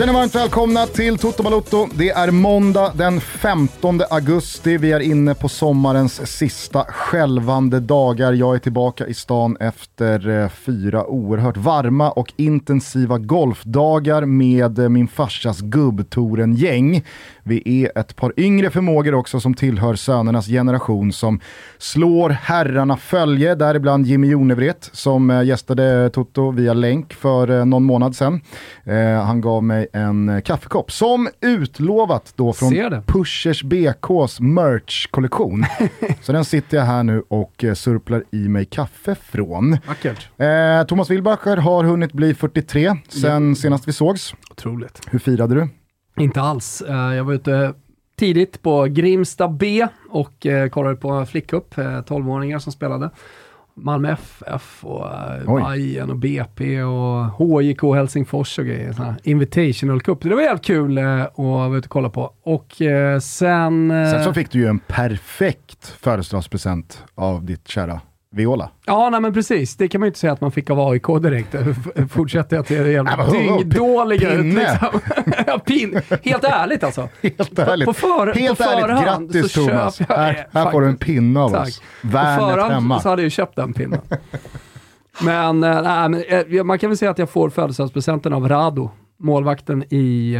Känner varmt välkomna till Toto Balotto. Det är måndag den 15 augusti. Vi är inne på sommarens sista skälvande dagar. Jag är tillbaka i stan efter eh, fyra oerhört varma och intensiva golfdagar med eh, min farsas gubbtoren-gäng. Vi är ett par yngre förmågor också som tillhör sönernas generation som slår herrarna följe, däribland Jimmy Jonevret som eh, gästade Toto via länk för eh, någon månad sedan. Eh, han gav mig en kaffekopp som utlovat då från. Pushers BKs merch-kollektion. Så den sitter jag här nu och surplar i mig kaffe från. Vackert. Thomas Wilbacher har hunnit bli 43 sen senast vi sågs. Otroligt. Hur firade du? Inte alls. Eh, Jag var ute tidigt på Grimsta B och eh, kollade på flickcup, eh, 12-åringar som spelade. Malmö FF och eh. Bayern och BP och HJK Helsingfors och grejer. Såna Invitational Cup. Det var jävligt kul eh, att vara ute och kolla på. Och eh, sen... eh, Sen så fick du ju en perfekt födelsedagspresent av ditt kära Viola. Ja, nej men precis. Det kan man ju inte säga att man fick av AIK direkt. Fortsätter jag till det jävla dyngdåliga ut liksom. pin. Helt ärligt alltså. Helt ärligt. På, för, Helt på ärligt, förhand grattis så Thomas. köper jag Här, här får du en pinne av Tack. oss. På Värnet förhand hemma. så hade jag ju köpt den pinnen. men, eh, nej, men eh, man kan väl säga att jag får födelsedagspresenten av Rado, målvakten i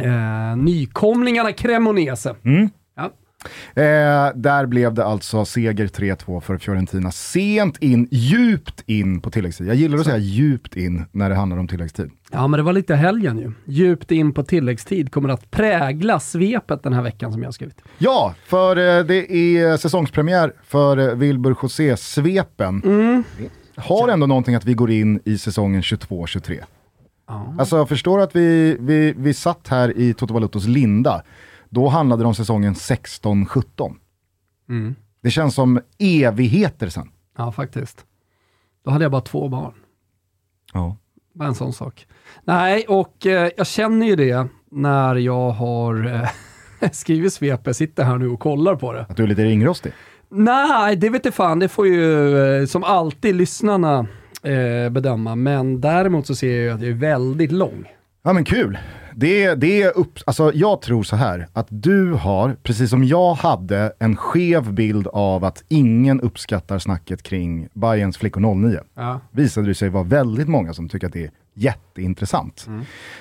eh, nykomlingarna Cremonese. Mm. Eh, där blev det alltså seger 3-2 för Fiorentina. Sent in, djupt in på tilläggstid. Jag gillar att säga djupt in när det handlar om tilläggstid. ja, men det var lite helgen ju. Djupt in på tilläggstid kommer att prägla svepet den här veckan som jag har skrivit. Ja, för eh, det är säsongspremiär för eh, Wilbur José-svepen. Mm. Har ändå någonting att vi går in i säsongen 22-23. Ja. Alltså jag förstår att vi, vi, vi satt här i Toto Valutos linda. Då handlade det om säsongen 16-17. Mm. Det känns som evigheter sen. Ja, faktiskt. Då hade jag bara två barn. Ja. Bara en sån sak. Nej, och eh, jag känner ju det när jag har eh, skrivit svepet, sitter här nu och kollar på det. Att du är lite ringrostig. Nej, det vet jag fan. Det får ju eh, som alltid lyssnarna eh, bedöma. Men däremot så ser jag ju att jag är väldigt lång. Ja men kul. Det, det är upp, alltså jag tror så här, att du har, precis som jag hade, en skev bild av att ingen uppskattar snacket kring Bayerns flickor 09. Ja. Visade det sig vara väldigt många som tycker att det är jätteintressant.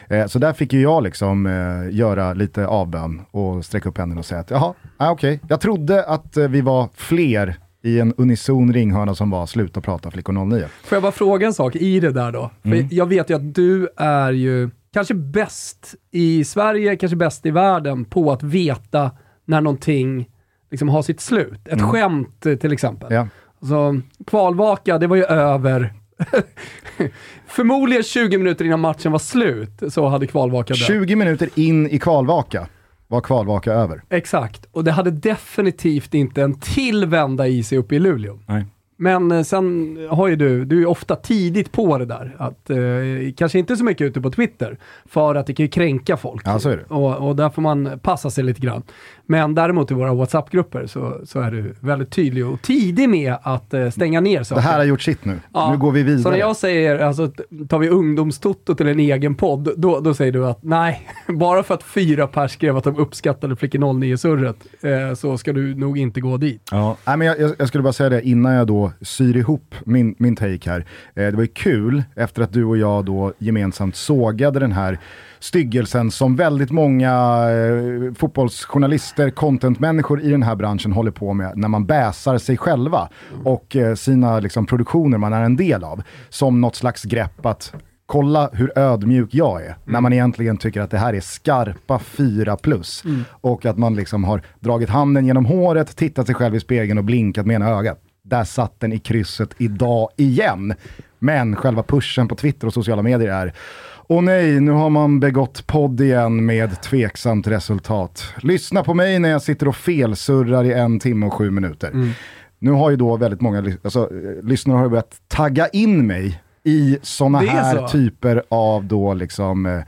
Eh, så där fick ju jag liksom eh, göra lite avbön och sträcka upp händerna och säga att jaha, ah, okej. Jag trodde att eh, vi var fler i en unison ringhörna som var sluta prata flickor 09. Får jag bara fråga en sak i det där då? För jag vet ju att du är ju kanske bäst i Sverige, kanske bäst i världen på att veta när någonting liksom har sitt slut. Ett skämt eh, till exempel. Ja. Så, kvalvaka, det var ju över. Förmodligen 20 minuter innan matchen var slut så hade kvalvaka dött. 20 minuter in i kvalvaka var kvalvaka över. Exakt, och det hade definitivt inte en till vända i sig uppe i Luleå. Nej. Men eh, sen har ju du, du är ofta tidigt på det där. Att, eh, kanske inte så mycket ute på Twitter, för att det kan ju kränka folk. Ja, så är det. Och, och där får man passa sig lite grann. Men däremot i våra WhatsApp-grupper så, så är du väldigt tydlig och tidig med att eh, stänga ner Det saker. här har gjort sitt nu. Ja, Nu går vi vidare. Så när jag säger, alltså, tar vi ungdomstotto till en egen podd, då, då säger du att nej, bara för att fyra pers skrev att de uppskattade Flickor 09-surret, eh, så ska du nog inte gå dit. Ja, nej, men jag, jag, jag skulle bara säga det innan jag då syr ihop min, min take här. Eh, det var ju kul efter att du och jag då gemensamt sågade den här styggelsen som väldigt många eh, fotbollsjournalister, contentmänniskor i den här branschen håller på med när man bäsar sig själva och eh, sina liksom, produktioner man är en del av. Som något slags grepp att kolla hur ödmjuk jag är. När man egentligen tycker att det här är skarpa 4 plus. Och att man liksom har dragit handen genom håret, tittat sig själv i spegeln och blinkat med ena ögat. Där satt den i krysset idag igen. Men själva pushen på Twitter och sociala medier är Åh nej, nu har man begått podd igen med tveksamt resultat. Lyssna på mig när jag sitter och felsurrar i en timme och sju minuter. Nu har ju då väldigt många alltså, eh, lyssnare har börjat tagga in mig i sådana här så. typer av då liksom eh,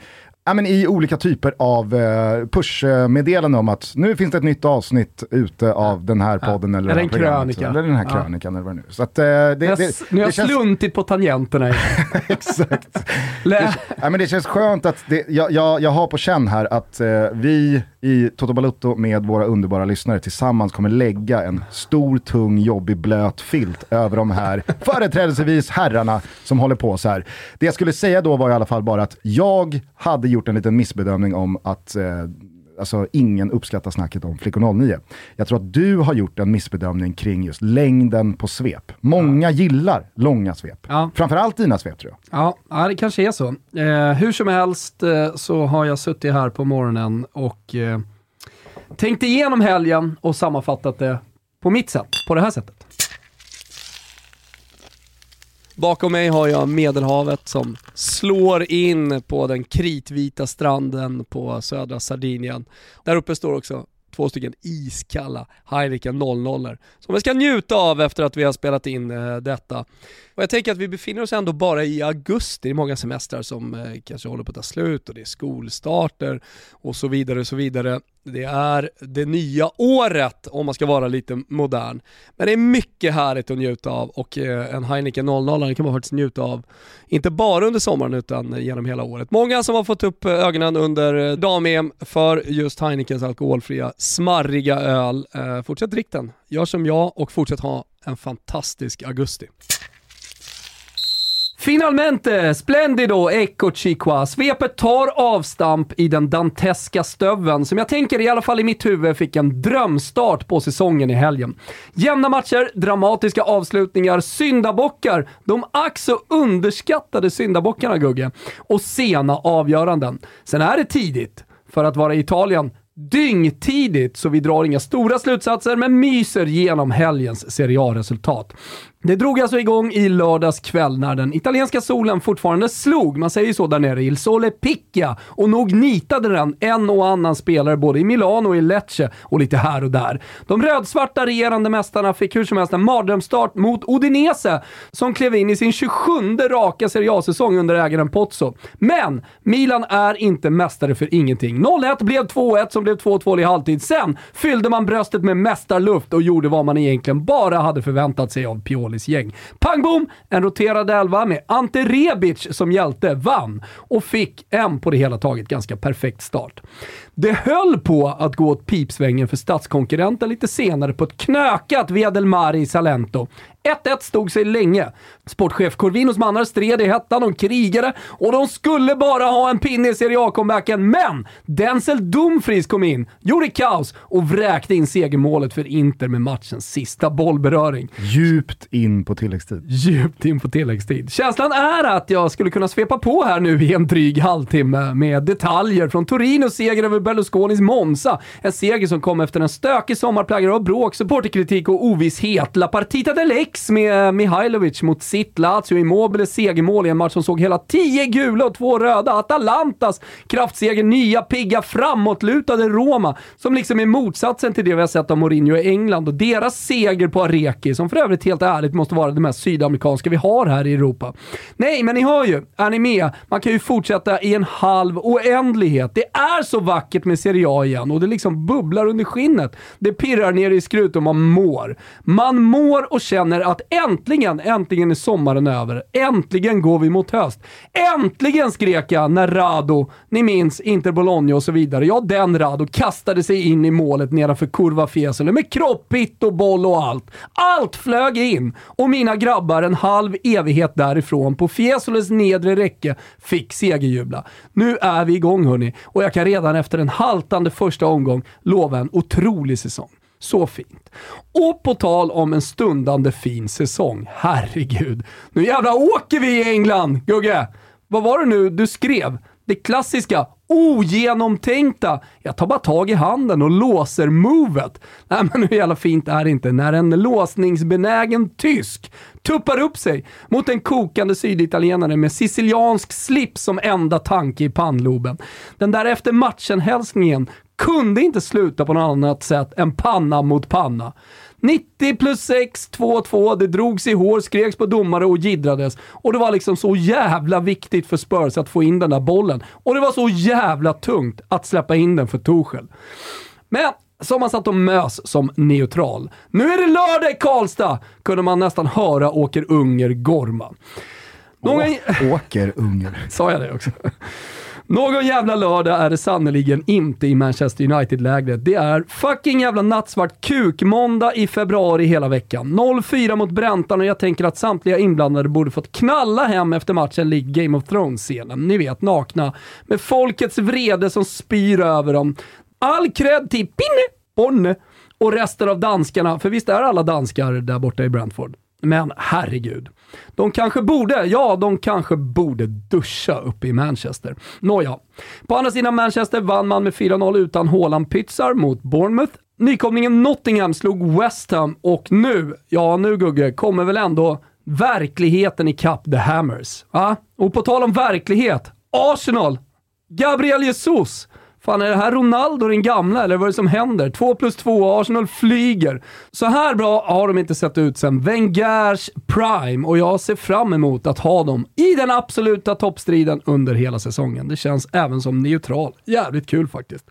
ja, men i olika typer av eh, pushmeddelanden om att nu finns det ett nytt avsnitt ute av den här podden ja. eller, eller en krönika. Eller den här krönikan ja. eller vad det nu Så att, eh, det, det, det, Nu har jag känns... sluntit på tangenterna. Exakt. det, ja, men det känns skönt att det, jag, jag, jag har på känn här att eh, vi i Toto Balutto med våra underbara lyssnare tillsammans kommer lägga en stor, tung, jobbig, blöt filt över de här företrädelsevis herrarna som håller på så här. Det jag skulle säga då var i alla fall bara att jag hade gjort en liten missbedömning om att eh, alltså, ingen uppskattar snacket om Flickor 09. Jag tror att du har gjort en missbedömning kring just längden på svep. Många ja. gillar långa svep. Ja. Framförallt dina svep tror jag. Ja, ja det kanske är så. Eh, hur som helst eh, så har jag suttit här på morgonen och eh, tänkt igenom helgen och sammanfattat det på mitt sätt, på det här sättet. Bakom mig har jag Medelhavet som slår in på den kritvita stranden på södra Sardinien. Där uppe står också två stycken iskalla Heineken 00 som vi ska njuta av efter att vi har spelat in eh, detta. Och jag tänker att vi befinner oss ändå bara i augusti, det är många semestrar som eh, kanske håller på att ta slut och det är skolstarter och så vidare och så vidare. Det är det nya året om man ska vara lite modern. Men det är mycket härligt att njuta av och eh, en Heineken 00 kan man faktiskt njuta av, inte bara under sommaren utan genom hela året. Många som har fått upp eh, ögonen under eh, dam-EM för just Heinekens alkoholfria smarriga öl. Fortsätt drick den, gör som jag och fortsätt ha en fantastisk augusti. Finalmente, splendido, ecco chiqua. Svepet tar avstamp i den danteska stöven som jag tänker, i alla fall i mitt huvud, fick en drömstart på säsongen i helgen. Jämna matcher, dramatiska avslutningar, syndabockar, de ack så underskattade syndabockarna Gugge, och sena avgöranden. Sen är det tidigt för att vara i Italien dyngtidigt, så vi drar inga stora slutsatser men myser genom helgens Serie A-resultat. Det drog alltså igång i lördags kväll när den italienska solen fortfarande slog, man säger ju så där nere, Il Sole Picchia, och nog nitade den en och annan spelare både i Milano och i Lecce och lite här och där. De rödsvarta regerande mästarna fick hur som helst en mardrömsstart mot Odinese som klev in i sin 27 raka Serie A-säsong under ägaren Pozzo. Men Milan är inte mästare för ingenting. 0-1 blev 2-1 som blev 2-2 i halvtid. Sen fyllde man bröstet med mästarluft och gjorde vad man egentligen bara hade förväntat sig av Pioli Napolis gäng. Pang bom! En roterad elva med Ante Rebic som hjälte vann och fick en på det hela taget ganska perfekt start. Det höll på att gå åt pipsvängen för statskonkurrenten lite senare på ett knökat Via del Mare i Salento. 1-1 stod sig länge. Sportchef Corvinos mannar stred i hettan, de krigade och de skulle bara ha en pinne i Serie A-comebacken, men Denzel Dumfries kom in, gjorde kaos och vräkte in segermålet för Inter med matchens sista bollberöring. Djupt in på tilläggstid. Djupt in på tilläggstid. Känslan är att jag skulle kunna svepa på här nu i en dryg halvtimme med detaljer från Torinos seger över Berlusconis Monza. En seger som kom efter en stökig sommarplägare av bråk, supporterkritik och ovisshet. La Partita del Ex med eh, Mihailovic mot sitt Lazio. Immobile segermål i en match som såg hela 10 gula och två röda. Atalantas kraftseger, nya pigga framåtlutade Roma, som liksom är motsatsen till det vi har sett av Mourinho i England och deras seger på Areki, som för övrigt helt ärligt måste vara det mest sydamerikanska vi har här i Europa. Nej, men ni hör ju, är ni med? Man kan ju fortsätta i en halv oändlighet. Det är så vackert med Serie A igen och det liksom bubblar under skinnet. Det pirrar ner i skrut och man mår. Man mår och känner att äntligen, äntligen är sommaren över. Äntligen går vi mot höst. Äntligen skrek jag när Rado, ni minns, Inter Bologna och så vidare. Ja, den Rado kastade sig in i målet nedanför Kurva Fiesole med kropp, pitt och boll och allt. Allt flög in och mina grabbar en halv evighet därifrån på Fiesoles nedre räcke fick segerjubla. Nu är vi igång hörni och jag kan redan efter en haltande första omgång lova en otrolig säsong. Så fint. Och på tal om en stundande fin säsong. Herregud. Nu jävla åker vi i England, Gugge! Vad var det nu du skrev? Det klassiska ogenomtänkta. Jag tar bara tag i handen och låser movet. Nej men hur jävla fint är det inte när en låsningsbenägen tysk tuppar upp sig mot en kokande syditalienare med siciliansk slips som enda tanke i pannloben. Den där efter matchen-hälsningen kunde inte sluta på något annat sätt än panna mot panna. 90 plus 6, 2-2. Det drogs i hår, skreks på domare och giddrades. Och det var liksom så jävla viktigt för Spurs att få in den där bollen. Och det var så jävla tungt att släppa in den för Torshäll. Men som man satt och mös som neutral. Nu är det lördag i Karlstad, kunde man nästan höra Åker Unger gorma. Någon... Åker Unger. Sa jag det också? Någon jävla lördag är det sannoliken inte i Manchester United-lägret. Det är fucking jävla nattsvart kukmåndag i februari hela veckan. 0-4 mot Bräntan och jag tänker att samtliga inblandade borde fått knalla hem efter matchen lik Game of Thrones-scenen. Ni vet, nakna. Med folkets vrede som spyr över dem. All cred till Pinne, Bonne och resten av danskarna, för visst är alla danskar där borta i Brentford? Men herregud. De kanske borde, ja, de kanske borde duscha uppe i Manchester. Nåja. På andra sidan Manchester vann man med 4-0 utan Haaland-pytsar mot Bournemouth. Nykomlingen Nottingham slog West Ham och nu, ja nu Gugge, kommer väl ändå verkligheten ikapp The Hammers. Va? Och på tal om verklighet, Arsenal! Gabriel Jesus! Fan, är det här Ronaldo den gamla eller vad är det som händer? 2 plus 2, Arsenal flyger. Så här bra har de inte sett ut sen Wengers prime och jag ser fram emot att ha dem i den absoluta toppstriden under hela säsongen. Det känns även som neutral. Jävligt kul faktiskt.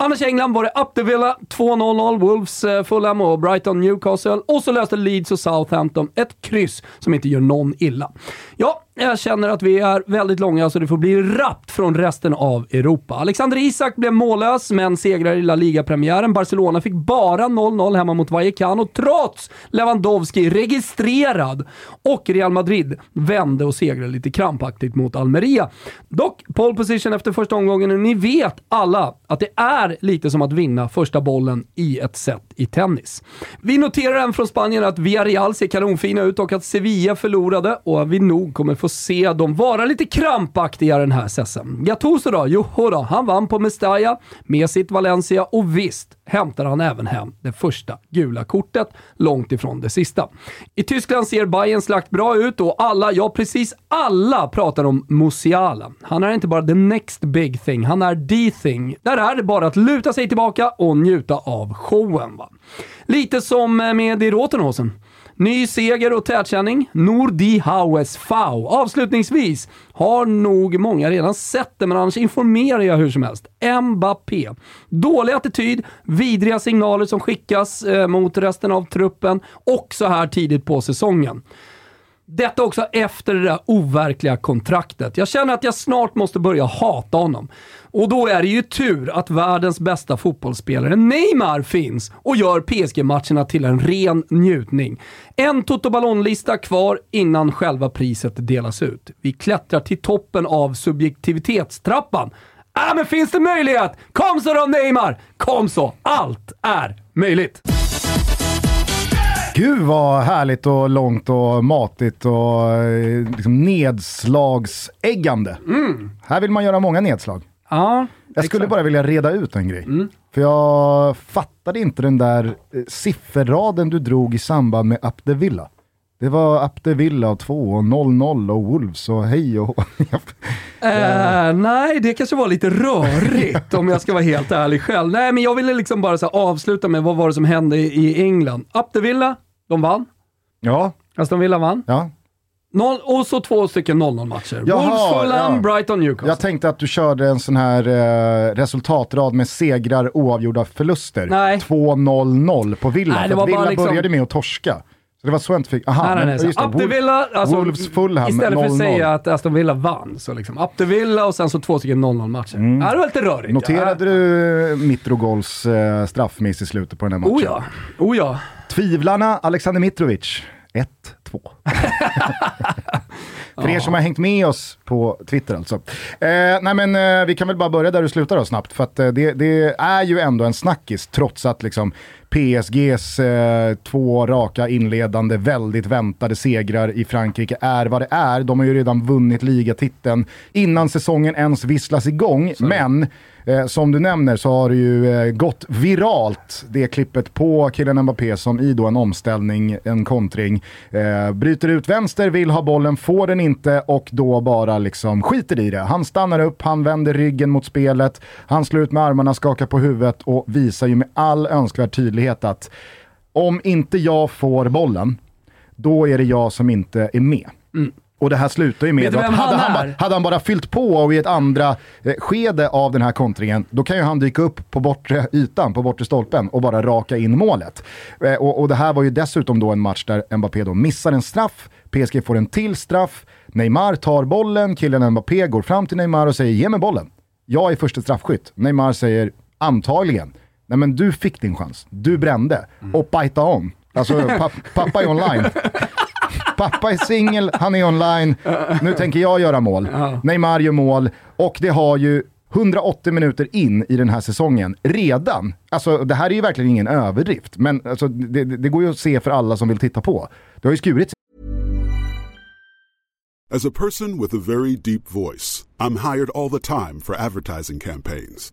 Annars i England var det Up the Villa, 2-0-0, Wolves, eh, Fulham och Brighton, Newcastle. Och så löste Leeds och Southampton ett kryss som inte gör någon illa. Ja, jag känner att vi är väldigt långa så det får bli rappt från resten av Europa. Alexander Isak blev mållös, men segrar i La Liga-premiären. Barcelona fick bara 0-0 hemma mot Vallecano, trots Lewandowski registrerad. Och Real Madrid vände och segrade lite krampaktigt mot Almeria. Dock pole position efter första omgången och ni vet alla att det är lite som att vinna första bollen i ett set i tennis. Vi noterar även från Spanien att Villarreal ser kanonfina ut och att Sevilla förlorade och vi nog kommer få se dem vara lite krampaktiga den här säsongen. Gattuso då? Jo då, han vann på Mestalla med sitt Valencia och visst hämtar han även hem det första gula kortet, långt ifrån det sista. I Tyskland ser Bayern slakt bra ut och alla, ja precis alla pratar om Musiala. Han är inte bara the next big thing, han är the thing. Där är det bara att luta sig tillbaka och njuta av showen. Va? Lite som eh, med i Rotenhosen. Ny seger och tätkänning. Nordi Haues Fau. Avslutningsvis har nog många redan sett det, men annars informerar jag hur som helst. Mbappé. Dålig attityd, vidriga signaler som skickas eh, mot resten av truppen och så här tidigt på säsongen. Detta också efter det där overkliga kontraktet. Jag känner att jag snart måste börja hata honom. Och då är det ju tur att världens bästa fotbollsspelare Neymar finns och gör PSG-matcherna till en ren njutning. En Toto Ballon-lista kvar innan själva priset delas ut. Vi klättrar till toppen av subjektivitetstrappan. Äh, men finns det möjlighet? Kom så då Neymar! Kom så! Allt är möjligt! Gud vad härligt och långt och matigt och eh, liksom nedslagsäggande. Mm. Här vill man göra många nedslag. Ja, jag skulle bara vilja reda ut en grej. Mm. För jag fattade inte den där eh, sifferraden du drog i samband med Up the Villa. Det var Up the Villa och 2 och 0-0 och Wolves och hej och uh, Nej, det kanske var lite rörigt om jag ska vara helt ärlig själv. Nej, men jag ville liksom bara så avsluta med vad var det som hände i England. Up the Villa, de vann. Ja. Aston Villa vann. Ja. Noll, och så två stycken 0-0 matcher. Wolves, Fulham, ja. Brighton, Newcastle. Jag tänkte att du körde en sån här eh, resultatrad med segrar, oavgjorda förluster. Nej. 2-0-0 på Villa. Nej, det var Villa liksom... började med att torska. Så det var så jag inte fick... Aha, nej, nej, nej. just det. Villa, alltså, Wolves, Fulham, Istället för att säga att Aston Villa vann, så liksom Up Villa och sen så två stycken 0-0 matcher. Mm. Ja, det var lite rörigt. Noterade ja. du Mitrogols eh, straffmiss i slutet på den här matchen? Oh ja. Oh ja. Tvivlarna, Alexander Mitrovic. 1-2. För er som har hängt med oss på Twitter alltså. Eh, nej men eh, vi kan väl bara börja där du slutar då snabbt. För att eh, det, det, är ju ändå en snackis trots att liksom PSGs eh, två raka inledande, väldigt väntade segrar i Frankrike är vad det är. De har ju redan vunnit ligatiteln innan säsongen ens visslas igång. Så. Men Eh, som du nämner så har det ju eh, gått viralt, det klippet på killen Mbappé som i då en omställning, en kontring, eh, bryter ut vänster, vill ha bollen, får den inte och då bara liksom skiter i det. Han stannar upp, han vänder ryggen mot spelet, han slår ut med armarna, skakar på huvudet och visar ju med all önskvärd tydlighet att om inte jag får bollen, då är det jag som inte är med. Mm. Och det här slutar ju med att hade han, han, bara, hade han, bara fyllt på och i ett andra eh, skede av den här kontringen, då kan ju han dyka upp på bortre ytan, på bortre stolpen och bara raka in målet. Eh, och, och, det här var ju dessutom då en match där Mbappé då missar en straff, PSG får en till straff, Neymar tar bollen, killen Mbappé går fram till Neymar och säger ge mig bollen. Jag är första straffskytt. Neymar säger antagligen, nej men du fick din chans, du brände, mm. och bajta om. Alltså pa pappa är online. Pappa är singel, han är online, nu tänker jag göra mål. Neymar gör mål och det har ju 180 minuter in i den här säsongen redan, alltså det här är ju verkligen ingen överdrift, men alltså, det, det går ju att se för alla som vill titta på. Det har ju skurits. As a person with a very deep voice, I'm hired all the time for advertising campaigns.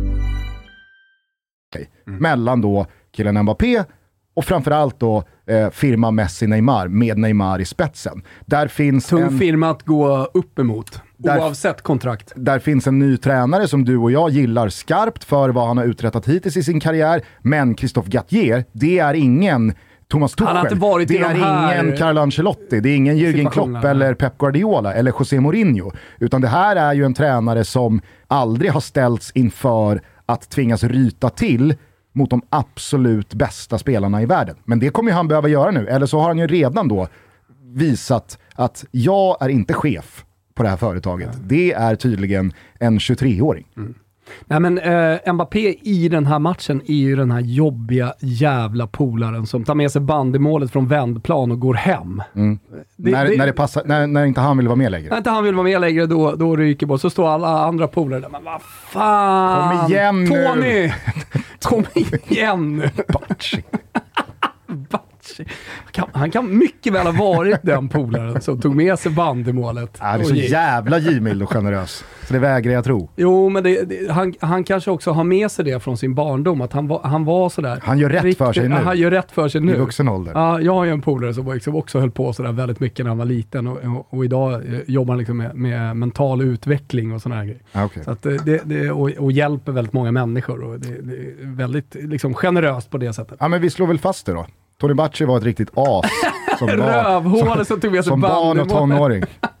Mm. Mellan då killen Mbappé och framförallt då eh, firma Messi-Neymar med Neymar i spetsen. Där finns Tung en... firma att gå upp emot. Där, oavsett kontrakt. Där finns en ny tränare som du och jag gillar skarpt för vad han har uträttat hittills i sin karriär. Men Christophe Gattier, det är ingen Thomas Tuchel. Han har inte varit det är här... ingen Carlo Ancelotti, det är ingen Jürgen Klopp eller Pep Guardiola eller José Mourinho. Utan det här är ju en tränare som aldrig har ställts inför att tvingas ryta till mot de absolut bästa spelarna i världen. Men det kommer han behöva göra nu, eller så har han ju redan då visat att jag är inte chef på det här företaget. Det är tydligen en 23-åring. Mm. Nej men eh, Mbappé i den här matchen är ju den här jobbiga jävla polaren som tar med sig bandymålet från vändplan och går hem. Mm. Det, när, det, när, det passar, när, när inte han vill vara med längre? När inte han vill vara med längre, då, då ryker bollen. Så står alla andra polare där, men vad fan! Kom igen nu! Tony! Kom igen nu! kan, han kan mycket väl ha varit den polaren som tog med sig bandymålet. Ja, det är så jävla givmild och generös. Så det vägrar jag tro. Jo, men det, det, han, han kanske också har med sig det från sin barndom, att han var, han var sådär. Han gör rätt riktigt, för sig nu. Han gör rätt för sig nu. I vuxen ålder. Ja, jag har ju en polare som liksom också höll på sådär väldigt mycket när han var liten och, och, och idag eh, jobbar han liksom med, med, mental utveckling och sådana grejer. Okay. Så att det, det, och, och, hjälper väldigt många människor och det, är väldigt liksom, generöst på det sättet. Ja, men vi slår väl fast det då. Tony Bacci var ett riktigt as. Som Rövhål som tog med sig Som barn och tonåring.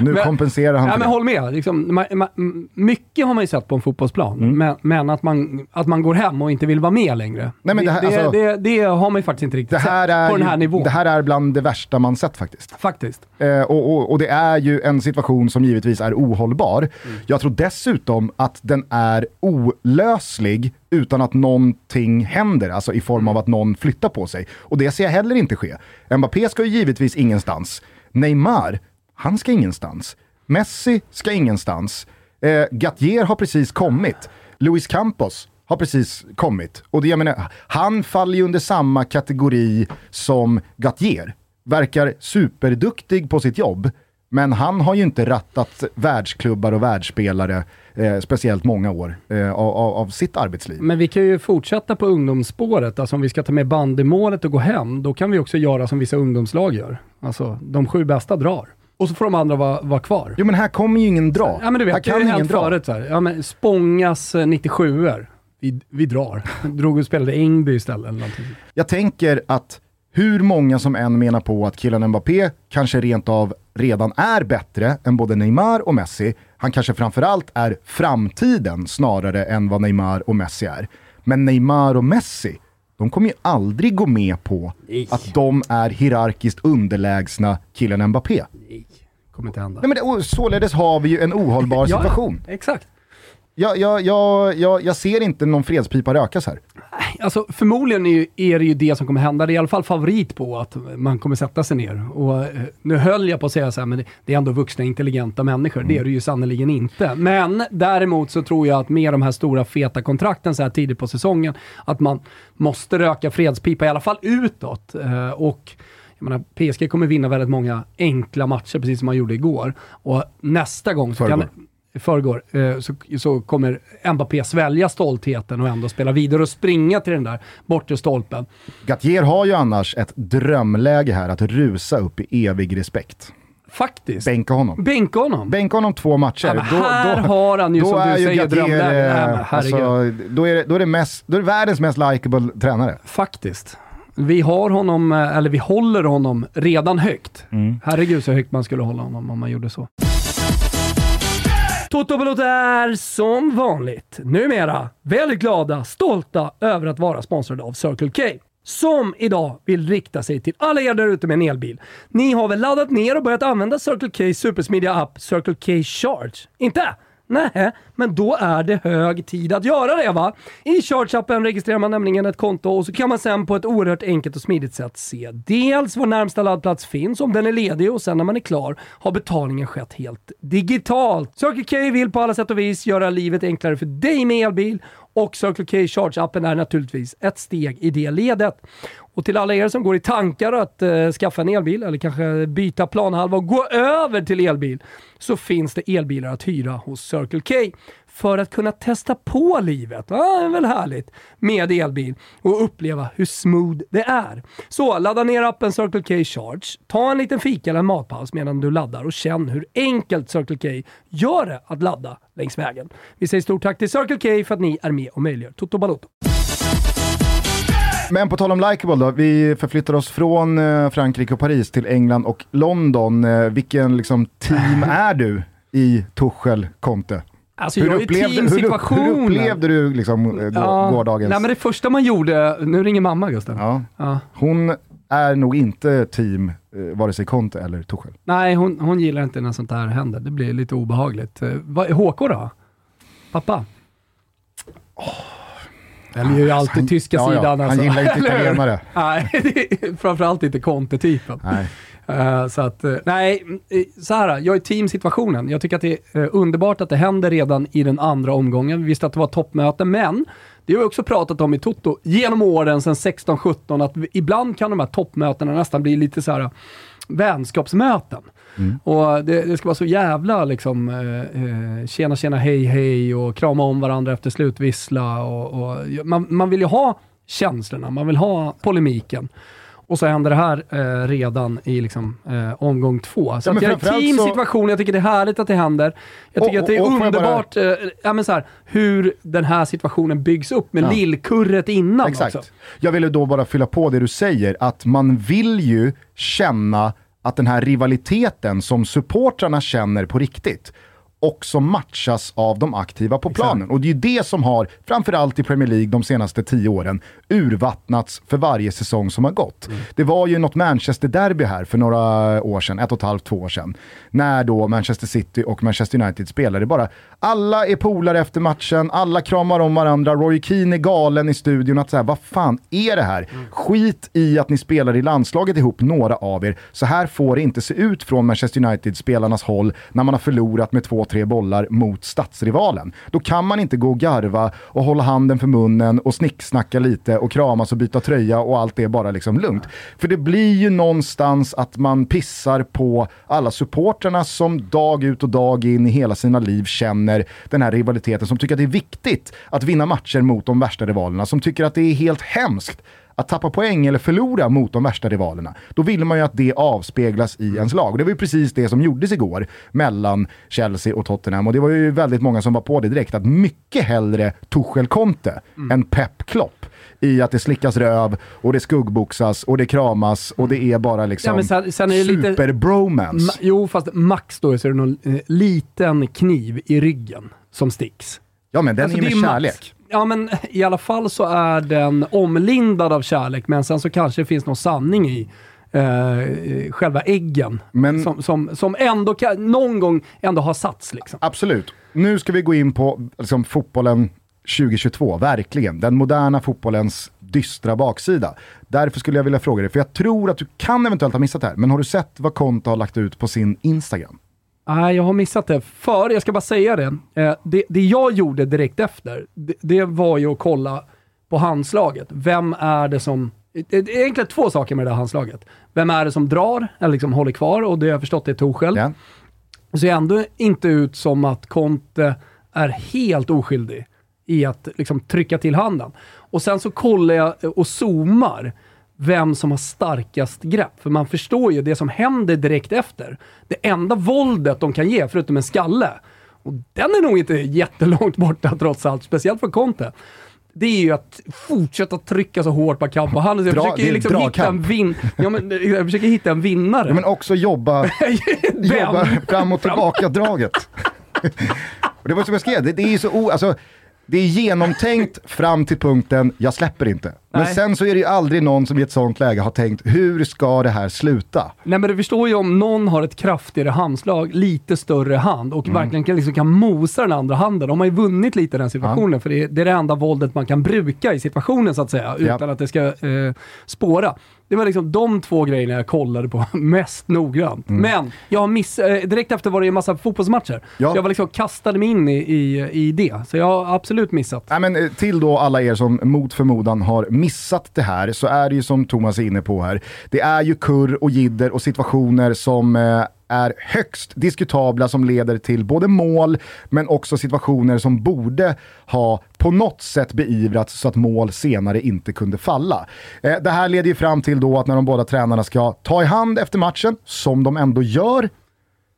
Nu men, kompenserar han ja, men Håll med. Liksom, ma, ma, mycket har man ju sett på en fotbollsplan, mm. men, men, att, man, att man går hem och inte vill vara med längre. Nej, men det, här, det, alltså, det, det, har man ju faktiskt inte riktigt sett på den här nivån. Det här är bland det värsta man sett faktiskt. Faktiskt. Eh, och, och, och, det är ju en situation som givetvis är ohållbar. Mm. Jag tror dessutom att den är olöslig utan att någonting händer, alltså i form av att någon flyttar på sig. Och det ser jag heller inte ske. Mbappé ska ju givetvis ingenstans. Neymar, han ska ingenstans. Messi ska ingenstans. Eh, Gattier har precis kommit. Luis Campos har precis kommit. Och det, jag menar, han faller ju under samma kategori som Gattier. Verkar superduktig på sitt jobb, men han har ju inte rattat världsklubbar och världsspelare eh, speciellt många år eh, av, av, sitt arbetsliv. Men vi kan ju fortsätta på ungdomsspåret. Alltså om vi ska ta med bandymålet och gå hem, då kan vi också göra som vissa ungdomslag gör. Alltså de sju bästa drar. Och så får de andra vara, vara kvar. Jo men här kommer ju ingen dra. Ja men du vet, här det kan ingen dra. förut så här. Ja men Spångas 97 eh, er vi, vi drar. Drog och spelade Ängby istället eller någonting. Jag tänker att hur många som än menar på att killen Mbappé kanske rent av redan är bättre än både Neymar och Messi, han kanske framförallt är framtiden snarare än vad Neymar och Messi är. Men Neymar och Messi, de kommer ju aldrig gå med på Nej. att de är hierarkiskt underlägsna killen Mbappé. Nej, kommer inte hända. Nej, men det, således har vi ju en ohållbar situation. Ja, exakt. Jag, jag, jag, jag, ser inte någon fredspipa rökas här. Alltså, förmodligen är, ju, är det ju det som kommer hända. Det är i alla fall favorit på att man kommer sätta sig ner. Och, eh, nu höll jag på att säga så här, men det, det är ändå vuxna intelligenta människor. Det är det ju sannerligen inte. Men däremot så tror jag att med de här stora feta kontrakten så här tidigt på säsongen, att man måste röka fredspipa, i alla fall utåt. Eh, och jag menar, PSG kommer vinna väldigt många enkla matcher, precis som man gjorde igår. Och nästa gång så kan. I förrgår, eh, så, så kommer Mbappé svälja stoltheten och ändå spela vidare och springa till den där bortre stolpen. Gattier har ju annars ett drömläge här att rusa upp i evig respekt. Faktiskt. Bänka honom. Bänka honom. Bänka honom två matcher. Ja, här har han ju, som du säger, drömläge. Eh, alltså, då, är det, då, är det mest, då är det världens mest likable tränare. Faktiskt. Vi har honom, eh, eller vi håller honom redan högt. Mm. Herregud så högt man skulle hålla honom om man gjorde så. Toto Balotto är som vanligt numera väldigt glada, stolta över att vara sponsrade av Circle K. Som idag vill rikta sig till alla er där ute med en elbil. Ni har väl laddat ner och börjat använda Circle K supersmidiga app Circle K Charge? Inte? Nej, men då är det hög tid att göra det va? I Charge-appen registrerar man nämligen ett konto och så kan man sen på ett oerhört enkelt och smidigt sätt se dels var närmsta laddplats finns, om den är ledig och sen när man är klar har betalningen skett helt digitalt. Circle K vill på alla sätt och vis göra livet enklare för dig med elbil och Circle K Charge-appen är naturligtvis ett steg i det ledet. Och till alla er som går i tankar att eh, skaffa en elbil eller kanske byta planhalva och gå över till elbil så finns det elbilar att hyra hos Circle K för att kunna testa på livet. Ja, det är väl härligt med elbil och uppleva hur smooth det är. Så ladda ner appen Circle K Charge, ta en liten fika eller en matpaus medan du laddar och känn hur enkelt Circle K gör det att ladda längs vägen. Vi säger stort tack till Circle K för att ni är med och möjliggör Toto Balotto. Men på tal om likable då, vi förflyttar oss från eh, Frankrike och Paris till England och London. Eh, vilken liksom, team är du i Tuchel Conte? Alltså är i hur, hur upplevde du liksom, eh, gå, gårdagens... Nej men det första man gjorde, nu ringer mamma Gustav. ja. Ja. Hon är nog inte team eh, vare sig Conte eller Tuchel. Nej, hon, hon gillar inte när sånt här händer. Det blir lite obehagligt. Eh, HK då? Pappa? Eller är ju alltid Han- tyska ja, sidan. han alltså. gillar inte italienare. Nej, framförallt inte Conte-typen. Nej. Eh, så att, eh, nej, eh, så här, jag är teamsituationen. Jag tycker att det är underbart att det händer redan i den andra omgången. Vi visste att det var toppmöte, men det har vi också pratat om i Toto genom åren sedan 16-17, att ibland kan de här toppmötena nästan bli lite så här vänskapsmöten. Och det, det ska vara så jävla liksom, eh, eh, tjena tjena hej hej och krama om varandra efter slutvissla. Och, och, man, man vill ju ha känslorna, man vill ha polemiken. Och så händer det här eh, redan i liksom, eh, omgång två. Så Ja, att jag är framförallt team så- situation, jag tycker det är härligt att det händer. Jag tycker Och- att det är och- jag bara- underbart eh, ja, men så här, hur den här situationen byggs upp med Ja. lillkurret innan Exakt. också. Jag ville då bara fylla på det du säger, att man vill ju känna att den här rivaliteten som supportrarna känner på riktigt också matchas av de aktiva på planen. Och det är ju det som har, framförallt i Premier League de senaste tio åren, urvattnats för varje säsong som har gått. Mm. Det var ju något Manchester-derby här för några år sedan, ett och ett halvt, två år sedan, när då Manchester City och Manchester United spelade bara. Alla är polare efter matchen, alla kramar om varandra, Roy Keane är galen i studion att säga vad fan är det här? Skit i att ni spelar i landslaget ihop, några av er. Så här får det inte se ut från Manchester United-spelarnas håll när man har förlorat med två, tre bollar mot stadsrivalen. Då kan man inte gå och garva och hålla handen för munnen och snicksnacka lite och kramas och byta tröja och allt är bara liksom lugnt. För det blir ju någonstans att man pissar på alla supporterna som dag ut och dag in i hela sina liv känner den här rivaliteten, som tycker att det är viktigt att vinna matcher mot de värsta rivalerna, som tycker att det är helt hemskt att tappa poäng eller förlora mot de värsta rivalerna, då vill man ju att det avspeglas i ens lag. Och det var ju precis det som gjordes igår mellan Chelsea och Tottenham. Och det var ju väldigt många som var på det direkt, att mycket hellre Tuchel Conte mm. än Pep Klopp i att det slickas röv och det skuggboxas och det kramas och det är bara liksom ja, sen, sen är super-bromance. Jo, fast max då så är det någon eh, liten kniv i ryggen som sticks. Ja, men den alltså, är med kärlek. Max. Ja, men i alla fall så är den omlindad av kärlek, men sen så kanske det finns någon sanning i eh, själva äggen. Men, som, som, som ändå kan, någon gång ändå har satts. Liksom. Absolut. Nu ska vi gå in på liksom, fotbollen 2022, verkligen. Den moderna fotbollens dystra baksida. Därför skulle jag vilja fråga dig, för jag tror att du kan eventuellt ha missat det här, men har du sett vad Konto har lagt ut på sin Instagram? Nej, jag har missat det. För, jag ska bara säga det, eh, det, det jag gjorde direkt efter, det, det, var ju att kolla på handslaget. Vem är det som... Det är egentligen två saker med det här handslaget. Vem är det som drar, eller liksom håller kvar, och det har jag förstått är Torshäll. Ja. Det ser ändå inte ut som att Conte är helt oskyldig i att liksom trycka till handen. Och sen så kollar jag och zoomar vem som har starkast grepp. För man förstår ju det som händer direkt efter. Det enda våldet de kan ge, förutom en skalle, och den är nog inte jättelångt borta trots allt, speciellt för Conte det är ju att fortsätta trycka så hårt man kan på handen. Jag försöker liksom hitta en, vin ja, men, jag försöker hitta en vinnare. Men också jobba, jobba fram och tillbaka-draget. det var som jag skrev, det, det är ju så o... Alltså, det är genomtänkt fram till punkten, jag släpper inte. Men Nej. sen så är det ju aldrig någon som i ett sånt läge har tänkt, hur ska det här sluta? Nej men du förstår ju om någon har ett kraftigare handslag, lite större hand och mm. verkligen kan, liksom, kan mosa den andra handen. De har ju vunnit lite i den situationen, ja. för det är, det är, det enda våldet man kan bruka i situationen så att säga, utan ja. att det ska eh, spåra. Det var liksom de två grejerna jag kollade på mest noggrant. Mm. Men jag har miss, eh, direkt efter var det en massa fotbollsmatcher. Ja. Så jag var liksom kastade mig in i, i, i det. Så jag har absolut missat. Nej, men, eh, till då alla er som mot förmodan har missat missat det här så är det ju som Thomas är inne på här. Det är ju kurr och jidder och situationer som eh, är högst diskutabla som leder till både mål men också situationer som borde ha på något sätt beivrats så att mål senare inte kunde falla. Eh, det här leder ju fram till då att när de båda tränarna ska ta i hand efter matchen, som de ändå gör,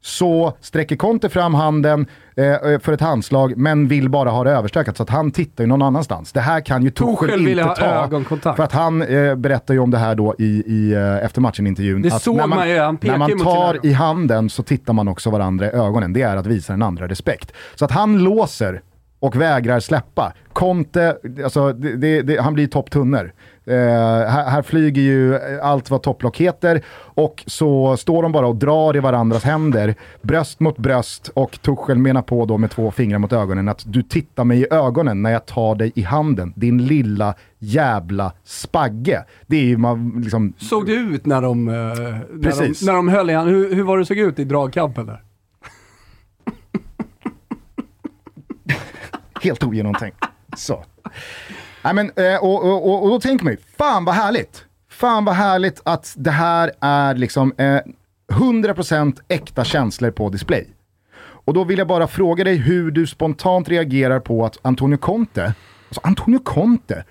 så sträcker Conte fram handen eh, eh, för ett handslag men vill bara ha det överstökat så att han tittar ju någon annanstans. Det här kan ju Tuchel inte ta. Ögonkontakt. För att han eh, berättar ju om det här då i, i eh, efter matchen-intervjun. Det såg man ju, han När man tar i handen så tittar man också varandra i ögonen. Det är att visa den andra respekt. Så att han låser och vägrar släppa. Conte, alltså, det, det, han blir topptunner. Eh, här, här, flyger ju allt vad topplock heter och så står de bara och drar i varandras händer, bröst mot bröst och Tuchel menar på då med två fingrar mot ögonen att du tittar mig i ögonen när jag tar dig i handen, din lilla jävla spagge. Det är man liksom... Såg det ut när de, eh, när de, när de höll i handen? Hur, hur var det såg ut i dragkampen där? Helt ogenomtänkt. Så. Nej, men, eh, och, och, och, och då tänker man ju, fan vad härligt. Fan vad härligt att det här är liksom eh, 100% äkta känslor på display. Och då vill jag bara fråga dig hur du spontant reagerar på att Antonio Conte, alltså Antonio Conte,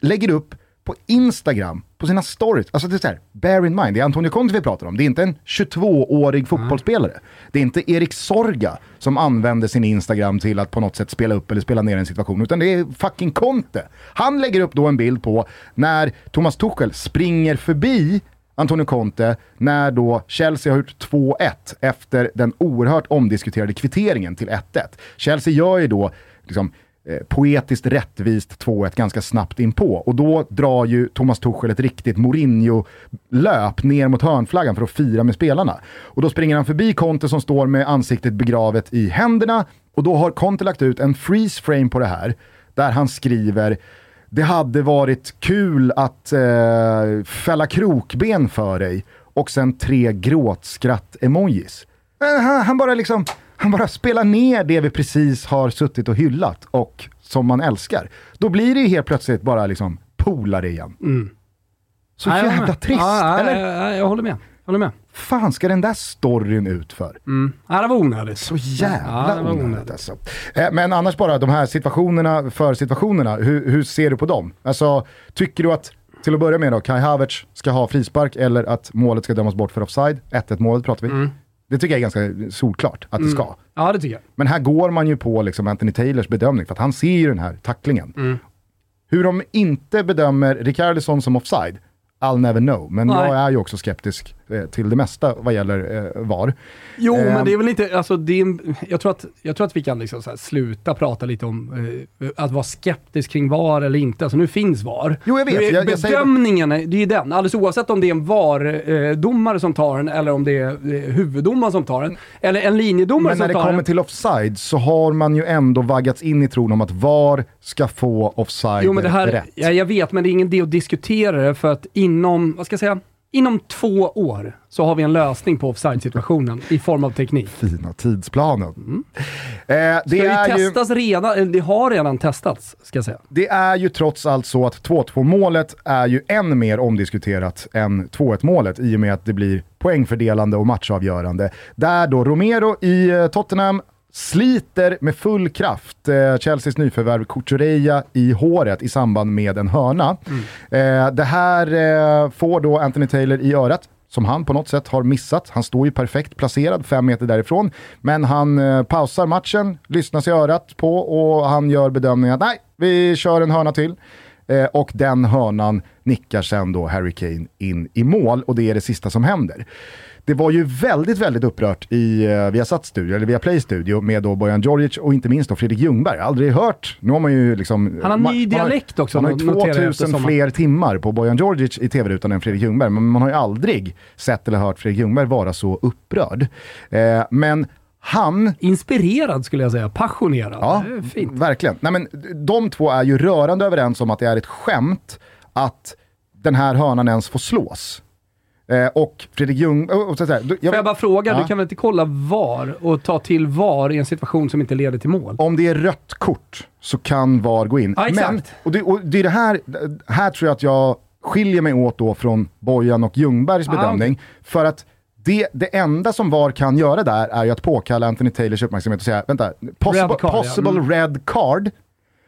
lägger upp på Instagram, på sina stories. Alltså det är så här, bear in mind, det är Antonio Conte vi pratar om. Det är inte en 22-årig fotbollsspelare. Mm. Det är inte Erik Sorga som använder sin Instagram till att på något sätt spela upp eller spela ner en situation, utan det är fucking Conte. Han lägger upp då en bild på när Thomas Tuchel springer förbi Antonio Conte när då Chelsea har gjort 2-1 efter den oerhört omdiskuterade kvitteringen till 1-1. Chelsea gör ju då liksom, Eh, poetiskt rättvist 2-1 ganska snabbt in på. Och då drar ju Thomas Tuchel ett riktigt Mourinho-löp ner mot hörnflaggan för att fira med spelarna. Och då springer han förbi Conte som står med ansiktet begravet i händerna och då har Conte lagt ut en freeze frame på det här där han skriver det hade varit kul att eh, fälla krokben för dig och sen tre gråtskratt-emojis. Eh, han bara liksom han bara spelar ner det vi precis har suttit och hyllat och som man älskar. Då blir det ju helt plötsligt bara liksom polare igen. Mm. Så ja, jävla trist, ja, eller? Ja, jag håller med. Jag håller med. fan ska den där storyn ut för? Mm. Ja, det var onödigt. Så jävla ja, onödigt, onödigt alltså. Eh, men annars bara, de här situationerna för situationerna, hur, hur ser du på dem? Alltså, tycker du att till att börja med då, Kai Havertz ska ha frispark eller att målet ska dömas bort för offside. 1-1 målet pratar vi. Mm. Det tycker jag är ganska solklart att det ska. Ja, det tycker jag. Men här går man ju på liksom Anthony Taylors bedömning, för att han ser ju den här tacklingen. Mm. Hur de inte bedömer Ricardisson som offside, I'll never know. Men Nej. jag är ju också skeptisk till det mesta vad gäller eh, VAR. Jo, Ehm. men det är väl inte, alltså det är, jag, tror att, jag tror att vi kan liksom sluta prata lite om eh, att vara skeptisk kring VAR eller inte. Alltså nu finns VAR. Jo, jag vet. Jag- jag säger Bedömningen, är- det är ju den. Alldeles oavsett om det är en VAR-domare som tar den eller om det är eh, huvuddomaren som tar den. Eller en linjedomare Men när som det tar kommer den. till offside så har man ju ändå vaggats in i tron om att VAR ska få offside Jo, men det här, rätt. ja, jag vet, men det är ingen idé att diskutera det för att inom, vad ska jag säga, inom två år så har vi en lösning på offside-situationen i form av teknik. Fina tidsplanen. Eh, det, Det, är ju, testas redan, eller det har redan testats, ska jag säga. det är ju trots allt så att 2-2 målet är ju än mer omdiskuterat än 2-1 målet i och med att det blir poängfördelande och matchavgörande. Där då Romero i eh, Tottenham sliter med full kraft eh, Chelseas nyförvärv Cucurella i håret i samband med en hörna. Eh, det här eh, får då Anthony Taylor i örat som han på något sätt har missat. Han står ju perfekt placerad fem meter därifrån, men han eh, pausar matchen, lyssnar sig örat på och han gör bedömningen att nej, vi kör en hörna till. Eh, och den hörnan nickar sen då Harry Kane in i mål och det är det sista som händer. Det var ju väldigt, väldigt upprört i eh, Viasat studio, eller via Play studio med då Bojan Djordjic och inte minst då Fredrik Ljungberg. Aldrig hört, nu har man ju liksom... Han har man- ny man dialekt också, Man har ju noterar jag 2000 eftersom- fler timmar på Bojan Djordjic i tv-rutan än Fredrik Ljungberg, men man har ju aldrig sett eller hört Fredrik Ljungberg vara så upprörd. Eh, men han Inspirerad skulle jag säga, passionerad. Ja, verkligen. Nej, men de två är ju rörande överens om att det är ett skämt att den här hörnan ens får slås. Eh, och Fredrik Ljung... Och, och så du- jag, Får jag bara fråga, Ja. du kan väl inte kolla VAR och ta till VAR i en situation som inte leder till mål? Om det är rött kort så kan VAR gå in. Ja, exakt. Men, och det, och det är det här, här tror jag att jag skiljer mig åt då från Bojan och Ljungbergs Ah, bedömning. För att det, det enda som VAR kan göra där är ju att påkalla Anthony Taylors uppmärksamhet och säga, vänta, possible, Red card, ja. possible Mm. red card.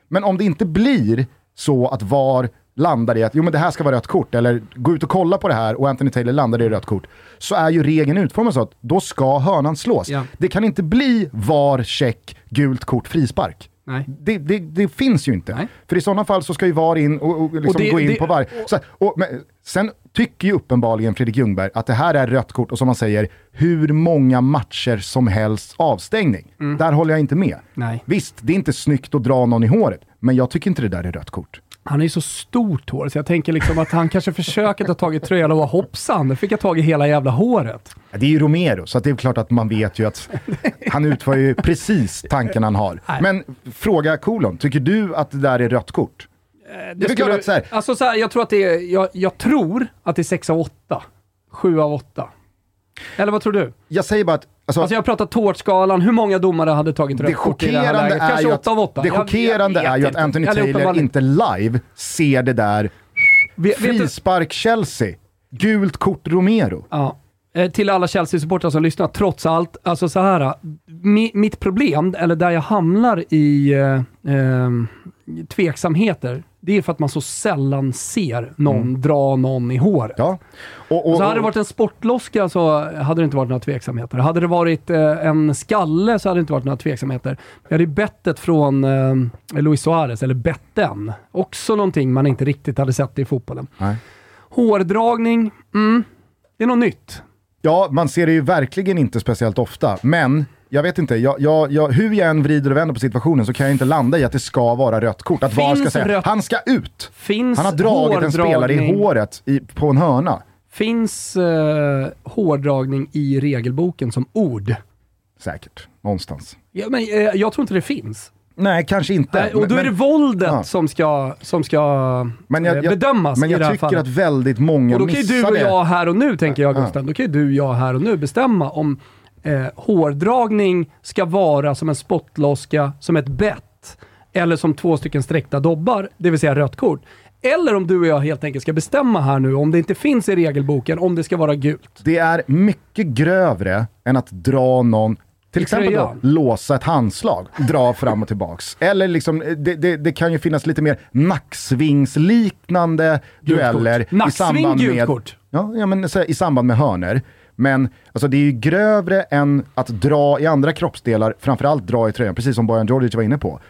Men om det inte blir så att VAR landar i att jo men det här ska vara rött kort, eller gå ut och kolla på det här och Anthony Taylor landar i rött kort, så är ju regeln utformad så att då ska hörnan slås. Ja. Det kan inte bli VAR, check, gult kort, frispark. Nej. Det, det, det finns ju inte. Nej. För i sådana fall så ska ju VAR in och, och, liksom Och det- gå in på varje... Så, och, men, sen tycker ju uppenbarligen Fredrik Ljungberg att det här är rött kort och som man säger, hur många matcher som helst avstängning. Där håller jag inte med. Mm. Nej. Visst, det är inte snyggt att dra någon i håret, men jag tycker inte det där är rött kort. Han är ju så stort hår, så jag tänker liksom att han kanske försöker ta tag i tröjan och hoppsan, nu fick jag tag i hela jävla håret. Det är ju Romero, så det är klart att man vet ju att han utför ju precis tanken han har. Nej. Men fråga kolon, tycker du att det där är rött kort? Det är klart att så här- Alltså så här, jag tror att det är, jag, jag tror att det är 6 av 8. 7 av 8. Eller vad tror du? Jag säger bara att... Alltså, Alltså jag pratar tårtskalan, hur många domare hade tagit rött det kort i det här läget? är Kanske ju 8 av 8? att, det chockerande är ju att Anthony Taylor inte live ser det där. Frispark Chelsea, gult kort Romero. ja. Eh, Till alla Chelsea-supportrar som lyssnar, trots allt, alltså så här. Mi, mitt problem, eller där jag hamnar i eh, eh, tveksamheter, det är för att man så sällan ser någon dra någon i håret. Ja. Och, och, Så hade det varit en sportloska så hade det inte varit några tveksamheter. Hade det varit eh, en skalle så hade det inte varit några tveksamheter. Jag hade bettet från eh, Luis Suarez, eller betten. Också någonting man inte riktigt hade sett i fotbollen. Nej. Hårdragning, mm, det är något nytt. Ja, man ser det ju verkligen inte speciellt ofta, men jag vet inte, jag, jag, jag, hur jag än vrider och vänder på situationen så kan jag inte landa i att det ska vara rött kort. Att VAR ska säga, rött- han ska ut! Finns Han har dragit en spelare i håret i, på en hörna. Finns eh, hårdragning i regelboken som ord? Säkert, någonstans. Ja, men, eh, jag tror inte det finns. Nej, kanske inte. Nej, och då men, är det våldet ja. som ska, som ska men jag, eh, jag, bedömas men i jag det här tycker fallet. att väldigt många Och då kan ju missar du och det. jag här och nu, tänker jag Ja. Gusten, då kan ju du och jag här och nu bestämma om eh, hårdragning ska vara som en spottloska, som ett bett, eller som två stycken sträckta dobbar, det vill säga rött kort. Eller om du och jag helt enkelt ska bestämma här nu, om det inte finns i regelboken, om det ska vara gult. Det är mycket grövre än att dra någon Till exempel då, låsa ett handslag, dra fram och tillbaks. Eller liksom, det, det, det kan ju finnas lite mer nacksvingsliknande dueller i Nacksving, samband gult med, kort. ja, ja, men, här, i samband med hörner. Men alltså, det är ju grövre än att dra i andra kroppsdelar, framförallt dra i tröjan, precis som Bojan Djordjic var inne på.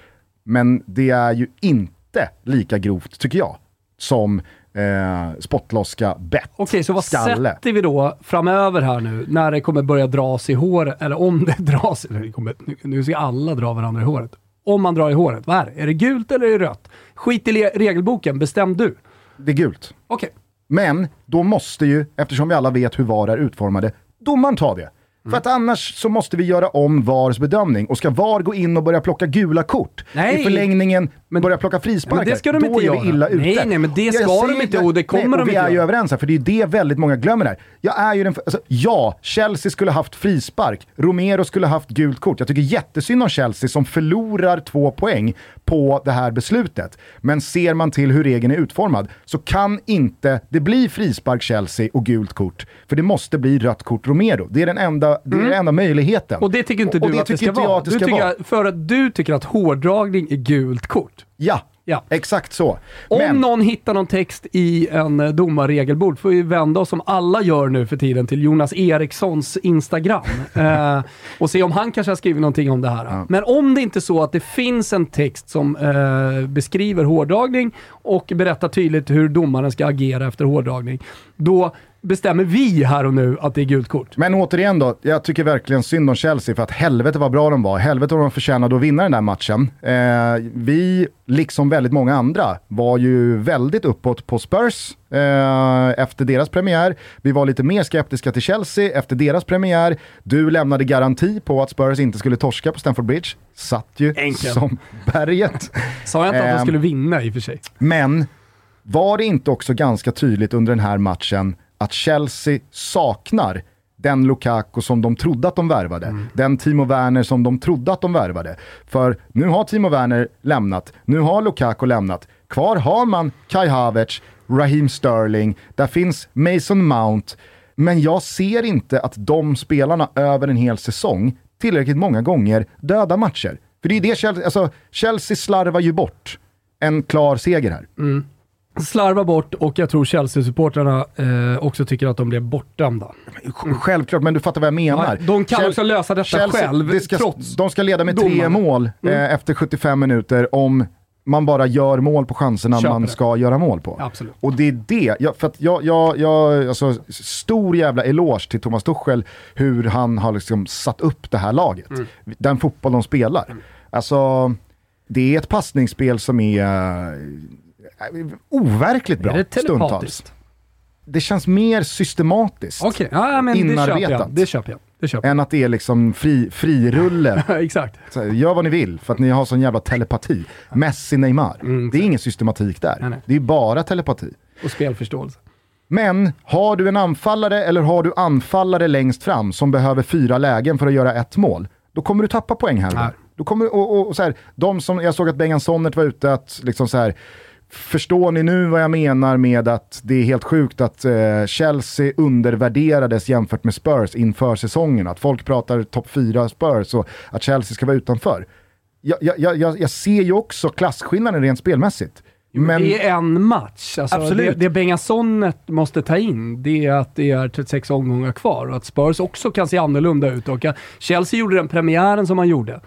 Men det är ju inte lika grovt, tycker jag, som eh, spottloska, bett, Okej, så vad skalle. sätter vi då framöver här nu, när det kommer börja dras i håret, eller om det dras, det kommer, nu, ska alla dra varandra i håret. Om man drar i håret, vad är det? Är det gult eller är det rött? Skit i regelboken, bestäm du. Det är gult. Okej. Men då måste ju, eftersom vi alla vet hur VAR är utformade, domaren ta det. För att annars så måste vi göra om VARs bedömning. Och ska VAR gå in och börja plocka gula kort, Nej. i förlängningen Men- börja plocka frisparkar, Men det ska de då inte är vi illa ute. Nej, nej, men det Jag ska de inte och det kommer nej, de och vi inte är ju överens här, för det är ju det väldigt många glömmer här. Jag är ju den, alltså, ja, Chelsea skulle haft frispark, Romero skulle haft gult kort. Jag tycker jättesynd om Chelsea som förlorar två poäng på det här beslutet. Men ser man till hur regeln är utformad så kan inte det bli frispark Chelsea och gult kort. För det måste bli rött kort Romero. Det är den enda, det är den enda möjligheten. Mm. Och det tycker inte Och- och du det att det ska vara. du tycker vara. För att du tycker att hårdragning är gult kort. Ja, Ja. exakt så. Om Men- någon hittar någon text i en eh, domarregelbord får vi vända oss som alla gör nu för tiden till Jonas Erikssons Instagram eh, och se om han kanske har skrivit någonting om det här. Men om det inte är så att det finns en text som eh, beskriver hårdragning och berättar tydligt hur domaren ska agera efter hårdragning, då bestämmer vi här och nu att det är gult kort. Men återigen då, jag tycker verkligen synd om Chelsea för att helvete vad bra de var. Helvete vad de förtjänade att vinna den där matchen. Eh, vi, liksom väldigt många andra, var ju väldigt uppåt på Spurs eh, efter deras premiär. Vi var lite mer skeptiska till Chelsea efter deras premiär. Du lämnade garanti på att Spurs inte skulle torska på Stamford Bridge. Satt ju Enkelt. som berget. Sa jag inte att de Ehm, skulle vinna i och för sig? Men var det inte också ganska tydligt under den här matchen att Chelsea saknar den Lukaku som de trodde att de värvade. Den Timo Werner som de trodde att de värvade. För nu har Timo Werner lämnat, nu har Lukaku lämnat. Kvar har man Kai Havertz, Raheem Sterling, där finns Mason Mount. Men jag ser inte att de spelarna över en hel säsong tillräckligt många gånger dödar matcher. För det är det Chelsea, alltså Chelsea slarvar ju bort en klar seger här. Slarva bort och jag tror Chelsea-supportrarna eh, också tycker att de blev bortdömda. Självklart, men du fattar vad jag menar. Ja, de kan Chel- också lösa detta Chelsea, själv, det ska, trots De ska leda med tre domarna. mål eh, efter 75 minuter om man bara gör mål på chanserna Köper man det. ska göra mål på. Absolut. Och det är det, jag, för att jag, jag, jag, alltså, stor jävla eloge till Thomas Tuchel hur han har liksom satt upp det här laget. Mm. Den fotboll de spelar. Alltså, det är ett passningsspel som är overkligt bra är det stundtals. telepatiskt? Det känns mer systematiskt Okej, ja, men det köper jag. Inarbetat. Det köper jag. Det köper än att det är liksom fri, frirulle. jag. Exakt. Så gör vad ni vill för att ni har sån jävla telepati. Messi, Neymar. det är ingen systematik där. Nej, nej. Det är bara telepati. Och spelförståelse. Men har du en anfallare eller har du anfallare längst fram som behöver fyra lägen för att göra ett mål, då kommer du tappa poäng här. Då kommer, och, och, och så här, de som, jag såg att Bengan Sonnert var ute att liksom så här, Förstår ni nu vad jag menar med att det är helt sjukt att eh, Chelsea undervärderades jämfört med Spurs inför säsongen? Att folk pratar topp 4 Spurs och att Chelsea ska vara utanför. Jag, jag, jag, jag ser ju också klasskillnaden rent spelmässigt. Men, Det är en match. Alltså, Absolut. Det, det Bengasonet måste ta in, det är att det är 36 omgångar kvar och att Spurs också kan se annorlunda ut. Och Chelsea gjorde den premiären som man gjorde.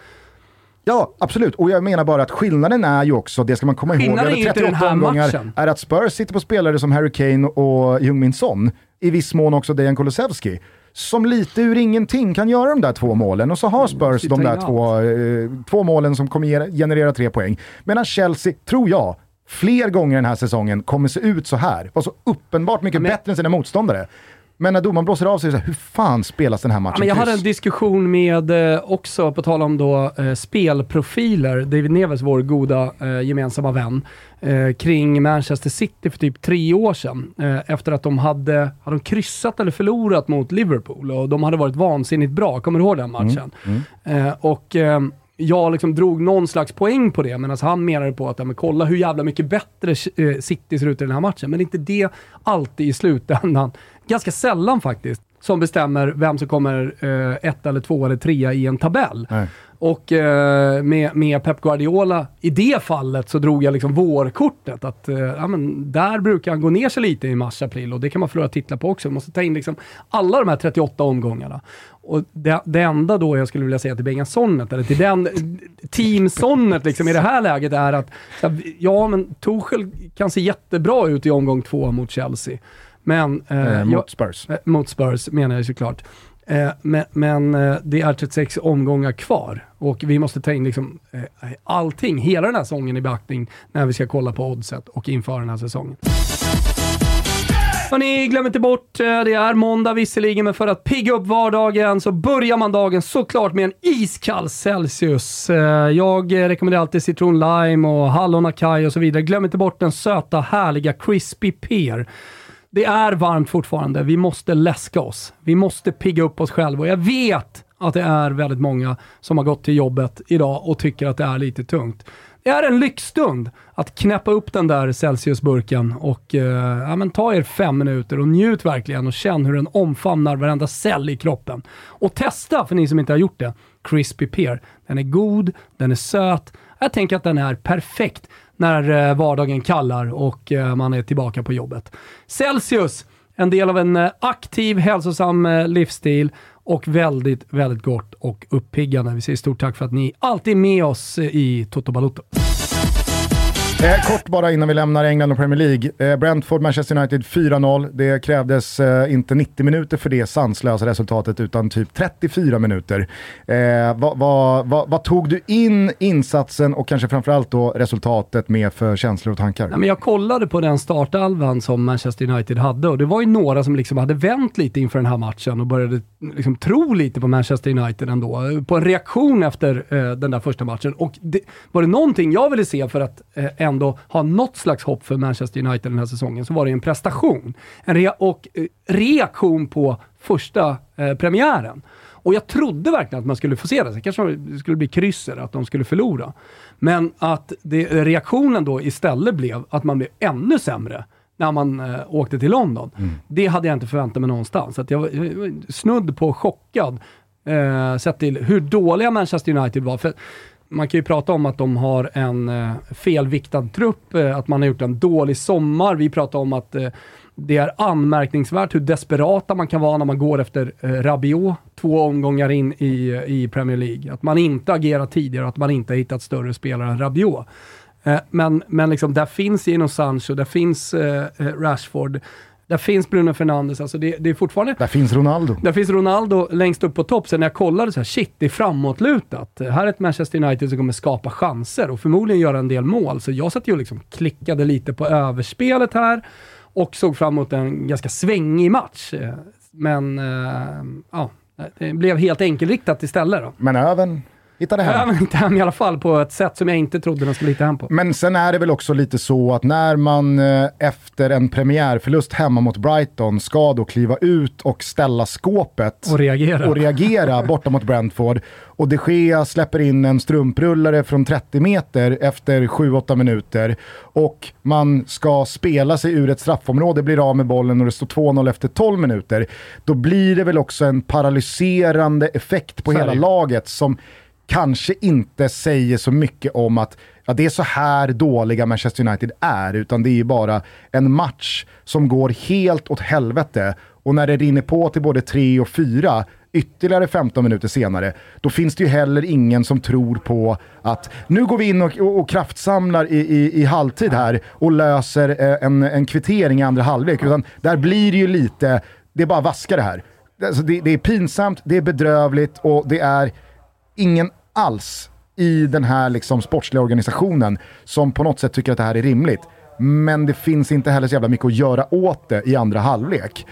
Ja, absolut. Och jag menar bara att skillnaden är ju också, det ska man komma ihåg, över ju inte den 38 här omgångar, matchen. är att Spurs sitter på spelare som Harry Kane och Jung-Min Son, i viss mån också Dejan Kulusevski, som lite ur ingenting kan göra de där två målen. Och så har Spurs sitta de där två, eh, två målen som kommer ge- generera tre poäng. Medan Chelsea, tror jag, fler gånger den här säsongen kommer se ut så här. Vara så uppenbart mycket men- bättre än sina motståndare. Men när domaren blåser av sig, så här, hur fan spelas den här matchen Ja, men jag hade en diskussion med, eh, också på tal om då, eh, spelprofiler, David Neves, vår goda eh, gemensamma vän, kring Manchester City för typ tre år sedan. Efter att de hade, hade de kryssat eller förlorat mot Liverpool och de hade varit vansinnigt bra. Kommer du ihåg den matchen? Eh, och eh, jag liksom drog någon slags poäng på det, medan han menade på att ja, men kolla hur jävla mycket bättre City ser ut i den här matchen. Men inte det alltid i slutändan, ganska sällan faktiskt, som bestämmer vem som kommer eh, ett eller två eller trea i en tabell. Nej. Och eh, med, med Pep Guardiola, i det fallet så drog jag liksom vårkortet. Att eh, ja, men där brukar han gå ner sig lite i mars-april och det kan man förlora titlar på också. Man måste ta in liksom alla de här 38 omgångarna. Och det, det enda då jag skulle vilja säga till Bengan Sonnet, eller till den team Sonnet liksom, i det här läget är att ja, men Tuchel kan se jättebra ut i omgång två mot Chelsea. Men, Eh, jag- mot Spurs. Eh, mot Spurs menar jag såklart. Eh, men men eh, det är 36 omgångar kvar och vi måste ta in liksom, eh, allting, hela den här säsongen i beaktning när vi ska kolla på oddset och inför den här säsongen. Hörni, glöm inte bort, eh, det är måndag visserligen, men för att pigga upp vardagen så börjar man dagen såklart med en iskall Celsius. Eh, Jag eh, rekommenderar alltid citron lime och hallon acai och så vidare. Glöm inte bort den söta, härliga crispy pear. Det är varmt fortfarande. Vi måste läska oss. Vi måste pigga upp oss själva och jag vet att det är väldigt många som har gått till jobbet idag och tycker att det är lite tungt. Det är en lyxstund att knäppa upp den där Celsius-burken och eh, ja, men ta er fem minuter och njut verkligen och känn hur den omfamnar varenda cell i kroppen. Och testa, för ni som inte har gjort det, Crispy Pear. Den är god, den är söt. Jag tänker att den är perfekt när eh, vardagen kallar och eh, man är tillbaka på jobbet. Celsius, en del av en eh, aktiv, hälsosam livsstil och väldigt, väldigt gott och uppiggande. Vi säger stort tack för att ni alltid är med oss i Toto Balotto. Eh, kort bara innan vi lämnar England och Premier League. Eh, Brentford, Manchester United 4-0. Det krävdes eh, inte 90 minuter för det sanslösa resultatet utan typ 34 minuter. Eh, vad, va, va, va tog du in insatsen och kanske framförallt då resultatet med för känslor och tankar? Nej, men jag kollade på den startalvan som Manchester United hade och det var ju några som liksom hade vänt lite inför den här matchen och började liksom tro lite på Manchester United ändå. På en reaktion efter eh, den där första matchen. Och det, var det någonting jag ville se för att eh, ändå ha något slags hopp för Manchester United den här säsongen så var det en prestation. En rea- och eh, reaktion på första eh, premiären. Och jag trodde verkligen att man skulle få se det. Så kanske det skulle bli krysser, att de skulle förlora. Men att det, reaktionen då istället blev att man blev ännu sämre när man eh, åkte till London. Det hade jag inte förväntat mig någonstans. Att jag, var, jag var snudd på chockad eh, sett till hur dåliga Manchester United var. För man kan ju prata om att de har en eh, felviktad trupp, eh, att man har gjort en dålig sommar. Vi pratar om att eh, det är anmärkningsvärt hur desperata man kan vara när man går efter eh, Rabiot två omgångar in i, eh, i Premier League. Att man inte agerat tidigare, och att man inte har hittat större spelare än Rabiot. Eh, men men liksom, där finns Gino Sancho, där finns eh, eh Rashford, där finns Bruno Fernandes. Alltså det, det är fortfarande Där finns Ronaldo. där finns Ronaldo längst upp på topp. Sen när jag kollade så här, shit, det är framåtlutat. Här är ett Manchester United som kommer skapa chanser och förmodligen göra en del mål. Så jag satt ju och liksom klickade lite på överspelet här och såg fram emot en ganska svängig match. Men eh, ja, det blev helt enkelriktat istället då. Men Öven hittade hem. Jag inte hem i alla fall på ett sätt som jag inte trodde den skulle hitta hem på. Men sen är det väl också lite så att när man eh, efter en premiärförlust hemma mot Brighton ska då kliva ut och ställa skåpet Och reagera. och reagera borta mot Brentford och de Gea släpper in en strumprullare från 30 meter efter 7-8 minuter och man ska spela sig ur ett straffområde, blir av med bollen och det står 2-0 efter 12 minuter. Då blir det väl också en paralyserande effekt på är hela laget som kanske inte säger så mycket om att ja, det är så här dåliga Manchester United är, utan det är ju bara en match som går helt åt helvete. Och när det rinner på till både 3 och 4, ytterligare 15 minuter senare, då finns det ju heller ingen som tror på att nu går vi in och, och, och kraftsamlar i, i, i halvtid här och löser eh, en, en kvittering i andra halvlek. Utan där blir det ju lite, det är bara vaska det här. Alltså det, det är pinsamt, det är bedrövligt och det är ingen alls i den här liksom sportsliga organisationen som på något sätt tycker att det här är rimligt. Men det finns inte heller så jävla mycket att göra åt det i andra halvlek.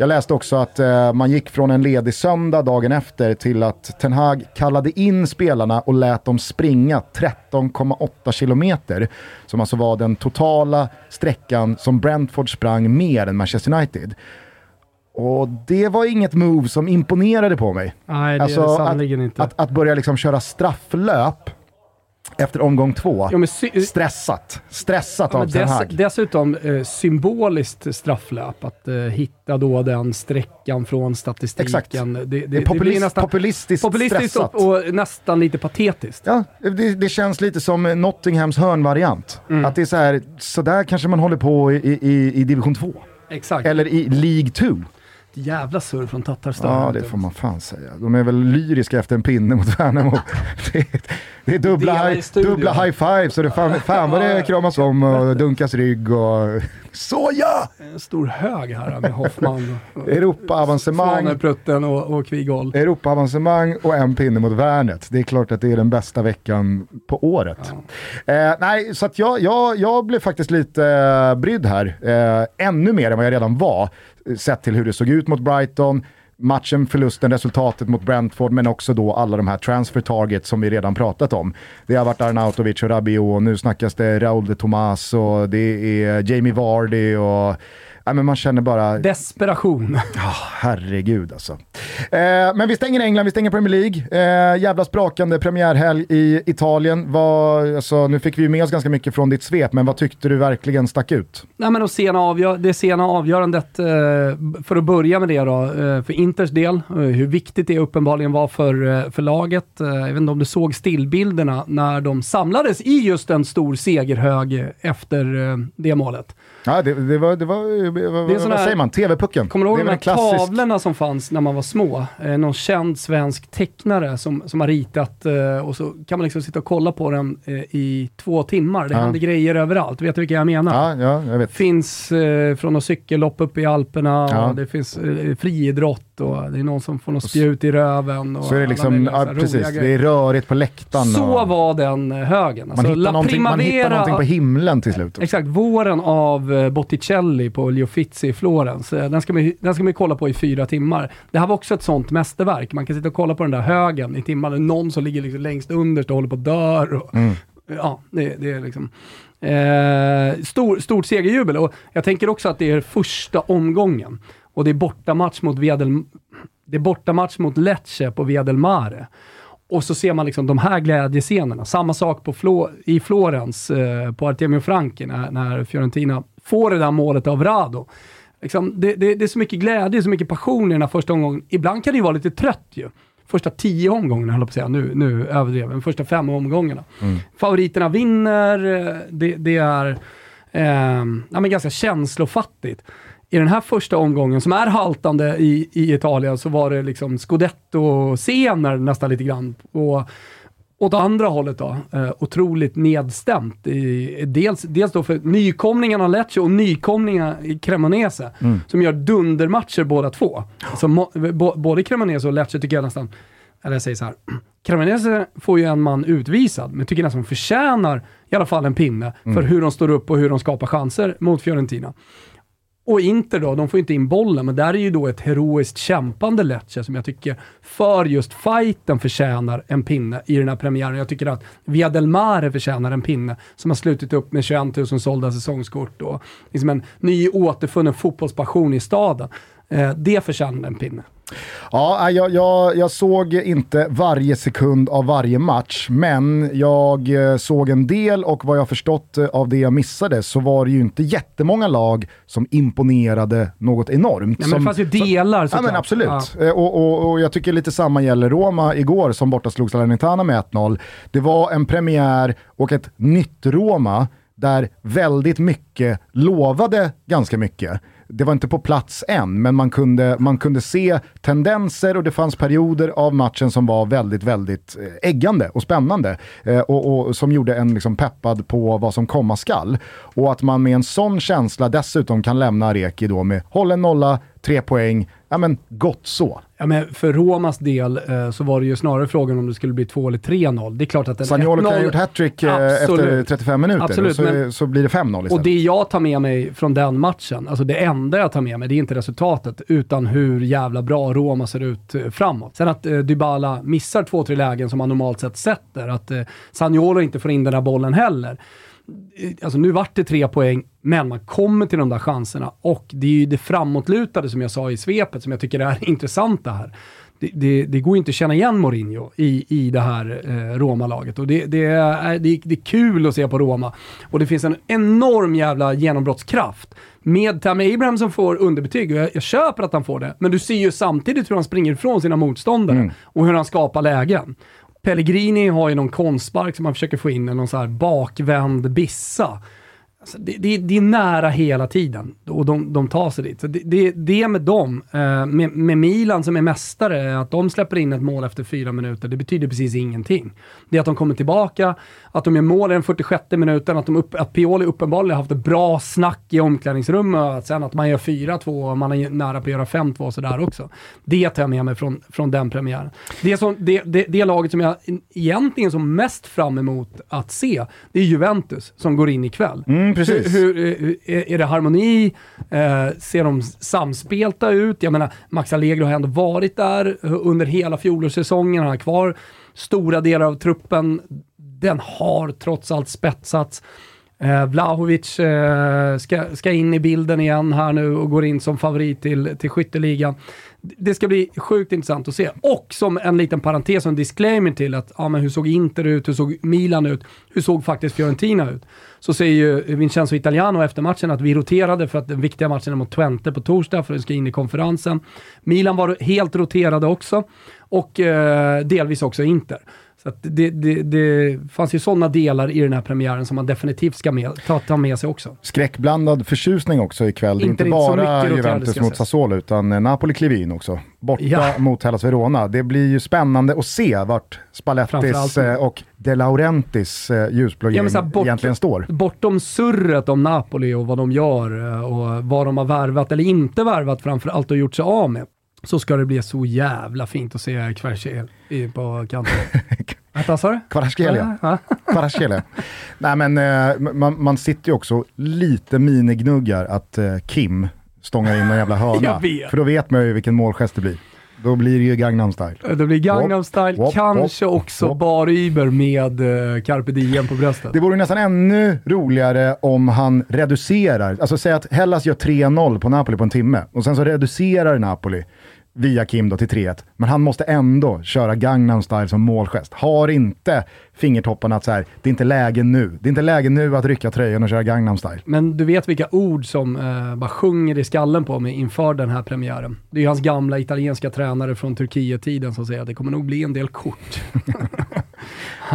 Jag läste också att eh, man gick från en ledig söndag dagen efter till att Ten Hag kallade in spelarna och lät dem springa 13,8 kilometer. Som alltså var den totala sträckan som Brentford sprang mer än Manchester United. Och det var inget move som imponerade på mig. Nej, det är Alltså, det sannerligen inte. Att, att börja liksom köra strafflöp efter omgång två. Ja, Stressat. Stressat Ja, av dess, Hag. dessutom eh, symboliskt strafflöp, att eh, hitta då den sträckan från statistiken. Exakt. Det, det, Det är det populist, blir nästan populistiskt, populistiskt stressat. och, och nästan lite patetiskt. Ja, det, det känns lite som Nottinghams hörnvariant. Mm. Att det är så här, så där kanske man håller på i, i, i division 2. Exakt. Eller i League 2. Jävla surr från Tatarstan. Ja, det får man fan säga. De är väl lyriska efter en pinne mot Värnamo. Det är, det är dubbla, high, dubbla high fives och det fan, fan vad det kramas om och dunkas rygg och... Såja! En stor hög här med Hoffman, Europa-avancemang. Svaneprutten och, och Kvigol. Europa-avancemang och en pinne mot Värnet. Det är klart att det är den bästa veckan på året. Eh, nej, så att jag, jag, jag blev faktiskt lite eh, brydd här. Eh, ännu mer än vad jag redan var. Sett till hur det såg ut mot Brighton, matchen, förlusten, resultatet mot Brentford, men också då alla de här transfer targets som vi redan pratat om. Det har varit Arnautovic och Rabiot, och nu snackas det Raúl de Tomas och det är Jamie Vardy och... Ja, men man känner bara... Desperation. Herregud alltså. Eh, men vi stänger England, vi stänger Premier League. Eh, jävla sprakande premiärhelg i Italien. Vad, alltså, nu fick vi ju med oss ganska mycket från ditt svep, men vad tyckte du verkligen stack ut? Nej, men de sena avgör, det sena avgörandet, eh, för att börja med det då, eh, för Inters del, eh, hur viktigt det uppenbarligen var för, eh, för laget. Eh, jag vet inte om du såg stillbilderna när de samlades i just en stor segerhög efter det målet. Ja, det, det var, det var, Det är sån vad här- säger man, TV-pucken. Kommer du ihåg de här klassisk... tavlorna som fanns när man var små? Eh, någon känd svensk tecknare som, som har ritat eh, och så kan man liksom sitta och kolla på den eh, i två timmar. Det Ja. händer grejer överallt. Vet du vilka jag menar? Ja, ja, jag vet. finns eh, från något cykellopp uppe i Alperna, Ja. det finns eh, och det är någon som får något spjut i röven. Och Så är det liksom, ja, precis, det är rörigt på läktaren. Så och var den eh, högen. man, Alltså, hittar La man hittar någonting på himlen till slut. Exakt, våren av eh, Botticelli på Leo Uffizi i Florens. Eh, Den ska, man, den ska man kolla på i fyra timmar. Det här var också ett sånt mästerverk. Man kan sitta och kolla på den där högen i timmar. Någon som ligger liksom längst underst och håller på att dör. Och, Ja, det, det är liksom... Eh, stor, stort segerjubel och jag tänker också att det är första omgången. Och det är bortamatch mot Viadel, det är bortamatch mot Lecce på Via del Mare. Och så ser man liksom de här glädjescenerna. Samma sak på Flo, i Florens, eh, på Artemio Franchi, när, när Fiorentina får det där målet av Rado. Liksom, det, det, det är så mycket glädje, så mycket passion i den här första omgången. Ibland kan det ju vara lite trött ju. Första tio omgångarna, höll jag på att säga. Nu, nu överdrev men första fem omgångarna. Favoriterna vinner, eh, det, det är eh, ja, men ganska känslofattigt. I den här första omgången, som är haltande i, i Italien, så var det liksom scudetto-scener nästan lite grann. Och, åt andra hållet då, eh, otroligt nedstämt. I, dels, dels då för nykomlingarna Lecce och nykomlingarna i Cremonese, som gör dundermatcher båda två. Alltså, mo, bo, både Cremonese och Lecce tycker jag nästan, eller jag säger så här, Cremonese får ju en man utvisad, men tycker nästan förtjänar i alla fall en pinne för hur de står upp och hur de skapar chanser mot Fiorentina. Och Inter då, de får inte in bollen, men där är ju då ett heroiskt kämpande Lecce som jag tycker för just fighten förtjänar en pinne i den här premiären. Jag tycker att Via del Mare förtjänar en pinne som har slutit upp med 21 000 sålda säsongskort och liksom en ny återfunnen fotbollspassion i staden. Eh, det förtjänar en pinne. Ja, jag, jag, jag såg inte varje sekund av varje match, men jag eh, såg en del och vad jag förstått eh, av det jag missade så var det ju inte jättemånga lag som imponerade något enormt. Ja, men som, det fanns ju delar Ja såklart. men absolut. Ja. Eh, Och, och, och jag tycker lite samma gäller Roma igår som borta slog Salernitana med 1-0. Det var en premiär och ett nytt Roma där väldigt mycket lovade ganska mycket. Det var inte på plats än, men man kunde, man kunde se tendenser och det fanns perioder av matchen som var väldigt, väldigt eh, äggande och spännande. Eh, och, och som gjorde en liksom peppad på vad som komma skall. Och att man med en sån känsla dessutom kan lämna Areki då med hållen nolla, tre poäng, ja men gott så. Ja, men för Romas del eh, så var det ju snarare frågan om det skulle bli 2 eller 3-0. Det är klart att en Sagnolo kan ha 1-0 gjort hattrick eh, efter Absolut. 35 minuter Absolut, så, men- så blir det 5-0 istället. Och det jag tar med mig från den matchen, alltså det enda jag tar med mig, det är inte resultatet, utan hur jävla bra Roma ser ut eh, framåt. Sen att eh, Dybala missar två, tre lägen som han normalt sett sätter, att eh, Sagnolo inte får in den där bollen heller. Eh, Alltså nu vart det tre poäng, men man kommer till de där chanserna och det är ju det framåtlutade som jag sa i svepet som jag tycker är intressanta här. det, det, det, går inte att känna igen Mourinho i, i det här eh, Roma-laget. Och det, det, är, det, det är kul att se på Roma. Och det finns en enorm jävla genombrottskraft med Tammy Abraham som får underbetyg, och jag, jag, köper att han får det, men du ser ju samtidigt hur han springer ifrån sina motståndare mm. och hur han skapar lägen. Pellegrini har ju någon konstspark som han försöker få in, någon så här bakvänd bissa. Alltså det, det, det, är nära hela tiden och de, de tar sig dit. Så det, det, det med dem, eh, med, med, Milan som är mästare, att de släpper in ett mål efter fyra minuter, det betyder precis ingenting. Det är att de kommer tillbaka, att de gör mål i den 46 minuten, att, de upp, att Pioli uppenbarligen har haft ett bra snack i omklädningsrummet, att sen att man gör 4-2 och man är nära på att göra 5-2 och sådär också. Det tar jag med mig från, från den premiären. Det, som, det, det, det laget som jag egentligen som mest fram emot att se, det är Juventus som går in ikväll. Mm, Mm, precis. Hur, hur, eh, är det harmoni? Eh, ser de samspelta ut? Jag menar, Max Allegro har ändå varit där eh, under hela fjolårssäsongen, han har kvar stora delar av truppen den har trots allt spetsats. Eh, Vlahovic eh, ska, ska in i bilden igen här nu och går in som favorit till, till skytteligan. Det ska bli sjukt intressant att se. Och som en liten parentes och en disclaimer till att, ja men hur såg Inter ut, hur såg Milan ut, hur såg faktiskt Fiorentina ut? Så säger ju Vincenzo Italiano efter matchen att vi roterade för att den viktiga matchen är mot Twente på torsdag för att vi ska in i konferensen. Milan var helt roterade också och eh, delvis också Inter. Så det, det, det fanns ju sådana delar i den här premiären som man definitivt ska med, ta, ta med sig också. Skräckblandad förtjusning också ikväll. Inte, inte bara Juventus mot Sassuolo utan eh, Napoli kliver in också. Borta ja. mot Hellas Verona. Det blir ju spännande att se vart Spallettis eh, och De Laurentis eh, ljusblå ja, egentligen står. Bortom surret om Napoli och vad de gör och vad de har värvat eller inte värvat framför allt och gjort sig av med så ska det bli så jävla fint att se Kvaratskhelia på kanten. Vad sa du? Kvaratskhelia. Kvaratskhelia. Nej men eh, man, man sitter ju också lite minignuggar att eh, Kim stångar in en jävla hörna. För då vet man ju vilken målgest det blir. Då blir det ju Gangnam style. Det blir Gangnam style, wop, kanske wop, också wop. Bar Uber med uh, Carpe Diem på bröstet. Det vore nästan ännu roligare om han reducerar, alltså säg att Hellas gör 3-0 på Napoli på en timme och sen så reducerar Napoli via Kim då till 3-1. Men han måste ändå köra Gangnam style som målgest. Har inte fingertopparna att så här, det är inte läge nu. Det är inte läge nu att rycka tröjan och köra Gangnam style. Men du vet vilka ord som eh, bara sjunger i skallen på mig inför den här premiären. Det är ju hans gamla italienska tränare från Turkiet-tiden som säger att det kommer nog bli en del kort.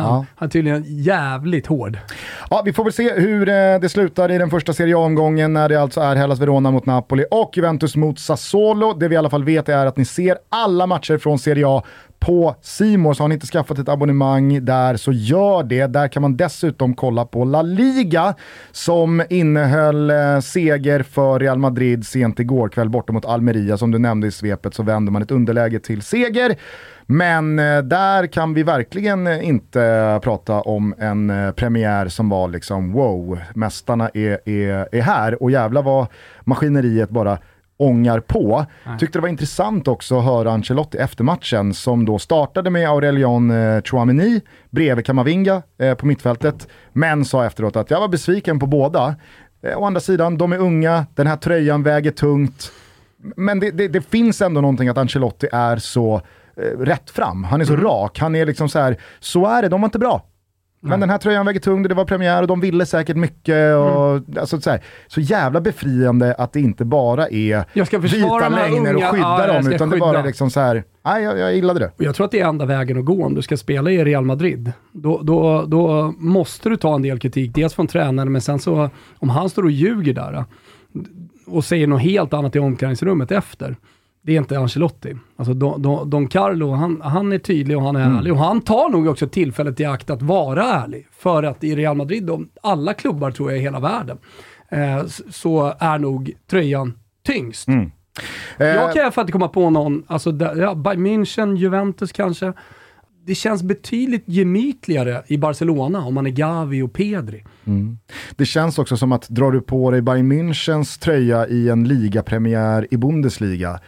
han, är tydligen jävligt hård. Ja, vi får väl se hur eh, det slutar i den första Serie A-omgången när det alltså är Hellas Verona mot Napoli och Juventus mot Sassuolo. Det vi i alla fall vet är att ni ser alla matcher från Serie A på Simor så har ni inte skaffat ett abonnemang där så gör det. Där kan man dessutom kolla på La Liga som innehöll eh, seger för Real Madrid sent igår kväll borta mot Almeria. Som du nämnde i svepet så vänder man ett underläge till seger. Men eh, där kan vi verkligen eh, inte prata om en eh, premiär som var liksom wow, mästarna är, är, är här och jävla vad maskineriet bara ångar på. Nej. Tyckte det var intressant också att höra Ancelotti efter matchen som då startade med Aurelion eh, Chouameni bredvid Kamavinga eh, på mittfältet. Men sa efteråt att jag var besviken på båda. Eh, å andra sidan, de är unga, den här tröjan väger tungt. Men det, det, det finns ändå någonting att Ancelotti är så eh, rätt fram. Han är så mm. rak, han är liksom så här, så är det, de var inte bra. Men den här tröjan väger tungt, det var premiär och de ville säkert mycket. Och, mm. alltså, så, här, så jävla befriande att det inte bara är vita längder och skydda ja, dem, utan skydda. det bara är liksom så här, nej jag, jag gillade det. Jag tror att det är enda vägen att gå om du ska spela i Real Madrid. Då, då, då måste du ta en del kritik, dels från tränaren, men sen så om han står och ljuger där och säger något helt annat i omklädningsrummet efter, det är inte Ancelotti. Alltså Don, Don, Don Carlo, han, han är tydlig och han är mm. ärlig. Och han tar nog också tillfället i akt att vara ärlig. För att i Real Madrid, och alla klubbar tror jag i hela världen, eh, så är nog tröjan tyngst. Mm. Jag kan fall inte komma på någon, alltså ja, Bayern München, Juventus kanske. Det känns betydligt gemytligare i Barcelona om man är Gavi och Pedri. Mm. Det känns också som att drar du på dig Bayern Münchens tröja i en ligapremiär i Bundesliga,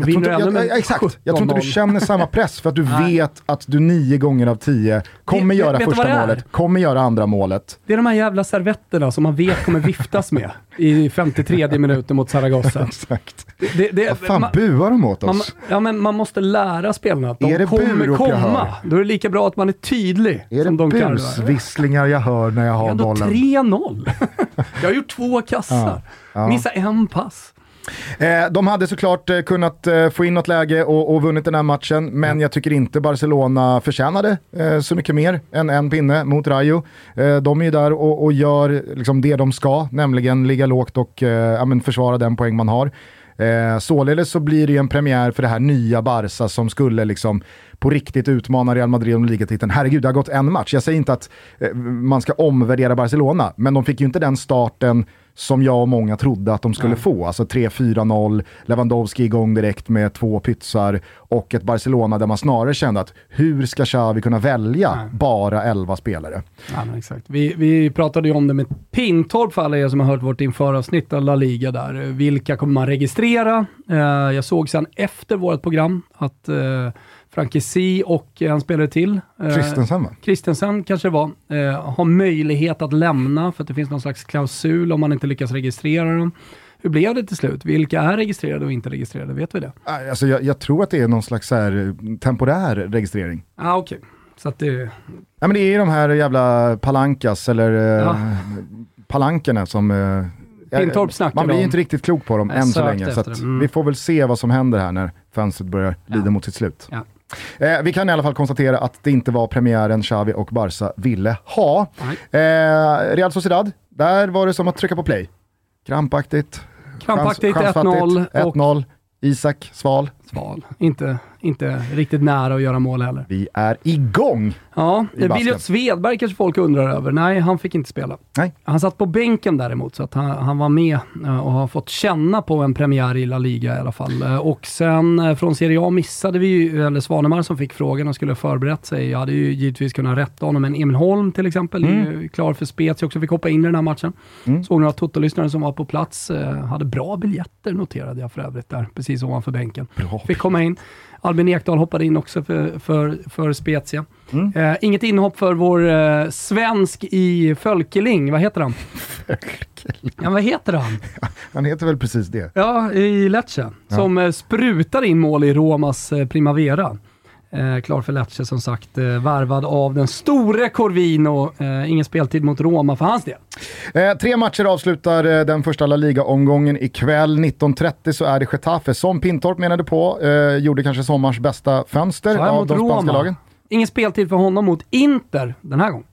Jag tror, inte, jag, jag, exakt, jag tror inte du känner samma press för att du vet att du nio gånger av tio kommer det, göra vet första målet, kommer göra andra målet. Det är de här jävla servetterna som man vet kommer viftas med i 53 minuten mot Zaragoza. exakt. Det, det, Vad fan man, buar de åt oss? Man, ja, men man måste lära spelarna att de är det kommer komma. Då är det lika bra att man är tydlig. Är det busvisslingar jag hör när jag har bollen? Det är ändå 3-0. jag har gjort två kassar. Ja, ja. Missa en pass. Eh, de hade såklart eh, kunnat eh, få in något läge och, och vunnit den här matchen, men jag tycker inte Barcelona förtjänade så mycket mer än en pinne mot Rayo. De är ju där och, och gör liksom det de ska, nämligen ligga lågt och ja, försvara den poäng man har. Eh, således så blir det ju en premiär för det här nya Barca som skulle liksom på riktigt utmana Real Madrid om ligatiteln. Herregud, det har gått en match. Jag säger inte att eh, man ska omvärdera Barcelona, men de fick ju inte den starten som jag och många trodde att de skulle Nej. få. Alltså 3-4-0, Lewandowski igång direkt med två pytsar och ett Barcelona där man snarare kände att hur ska Xavi kunna välja Nej. bara 11 spelare? Ja, exakt. Vi, vi pratade ju om det med Pintorp för alla er som har hört vårt införavsnitt av La Liga där. Vilka kommer man registrera? Uh, jag såg sen efter vårt program att uh, Frankesi och en spelare till. Christensen va? Christensen kanske det var. Eh, har möjlighet att lämna för att det finns någon slags klausul om man inte lyckas registrera dem. Hur blev det till slut? Vilka är registrerade och inte registrerade? Vet vi det? Alltså, jag, jag tror att det är någon slags här, temporär registrering. Ah, okay. Så att det... Ja, men det är de här jävla palankas eller ja. eh, palankerna som eh, Pintorp Man blir inte riktigt klok på dem än så länge. Så mm. vi får väl se vad som händer här när fönstret börjar lida ja. mot sitt slut. Ja. Eh, vi kan i alla fall konstatera att det inte var premiären Xavi och Barca ville ha. Eh, Real Sociedad, där var det som att trycka på play. Krampaktigt. Krampaktigt, 1-0. 1-0. Isak Sval. Sval. Inte, inte riktigt nära att göra mål heller. Vi är igång! Ja, Williot Svedberg kanske folk undrar över. Nej, han fick inte spela. Nej. Han satt på bänken däremot, så att han, han var med eh, och har fått känna på en premiär i La Liga i alla fall. Eh, och sen eh, från Serie A missade vi ju, eller Svanemar som fick frågan och skulle ha förberett sig. Jag hade ju givetvis kunnat rätta honom, men Emil Holm till exempel, mm. är klar för spets. Jag också fick hoppa in i den här matchen. Mm. Såg några Toto-lyssnare som var på plats. Hade bra biljetter noterade jag för övrigt där, precis ovanför bänken. Bra. Fick komma in. Albin Ekdal hoppade in också för, för, för Spezia. Mm. Eh, inget inhopp för vår eh, svensk i Fölkeling. Vad heter han? Fölkeling? Ja, vad heter han? han heter väl precis det? Ja, i Lecce. Ja. Som eh, sprutar in mål i Romas eh, Primavera. Eh, klar för Lecce som sagt, eh, varvad av den store Corvino. Eh, ingen speltid mot Roma för hans del. Eh, tre matcher avslutar eh, den första La Liga-omgången ikväll. 19.30 så är det Getafe, som Pintorp menade på, eh, gjorde kanske sommars bästa fönster av de spanska Roma. lagen. Ingen speltid för honom mot Inter den här gången.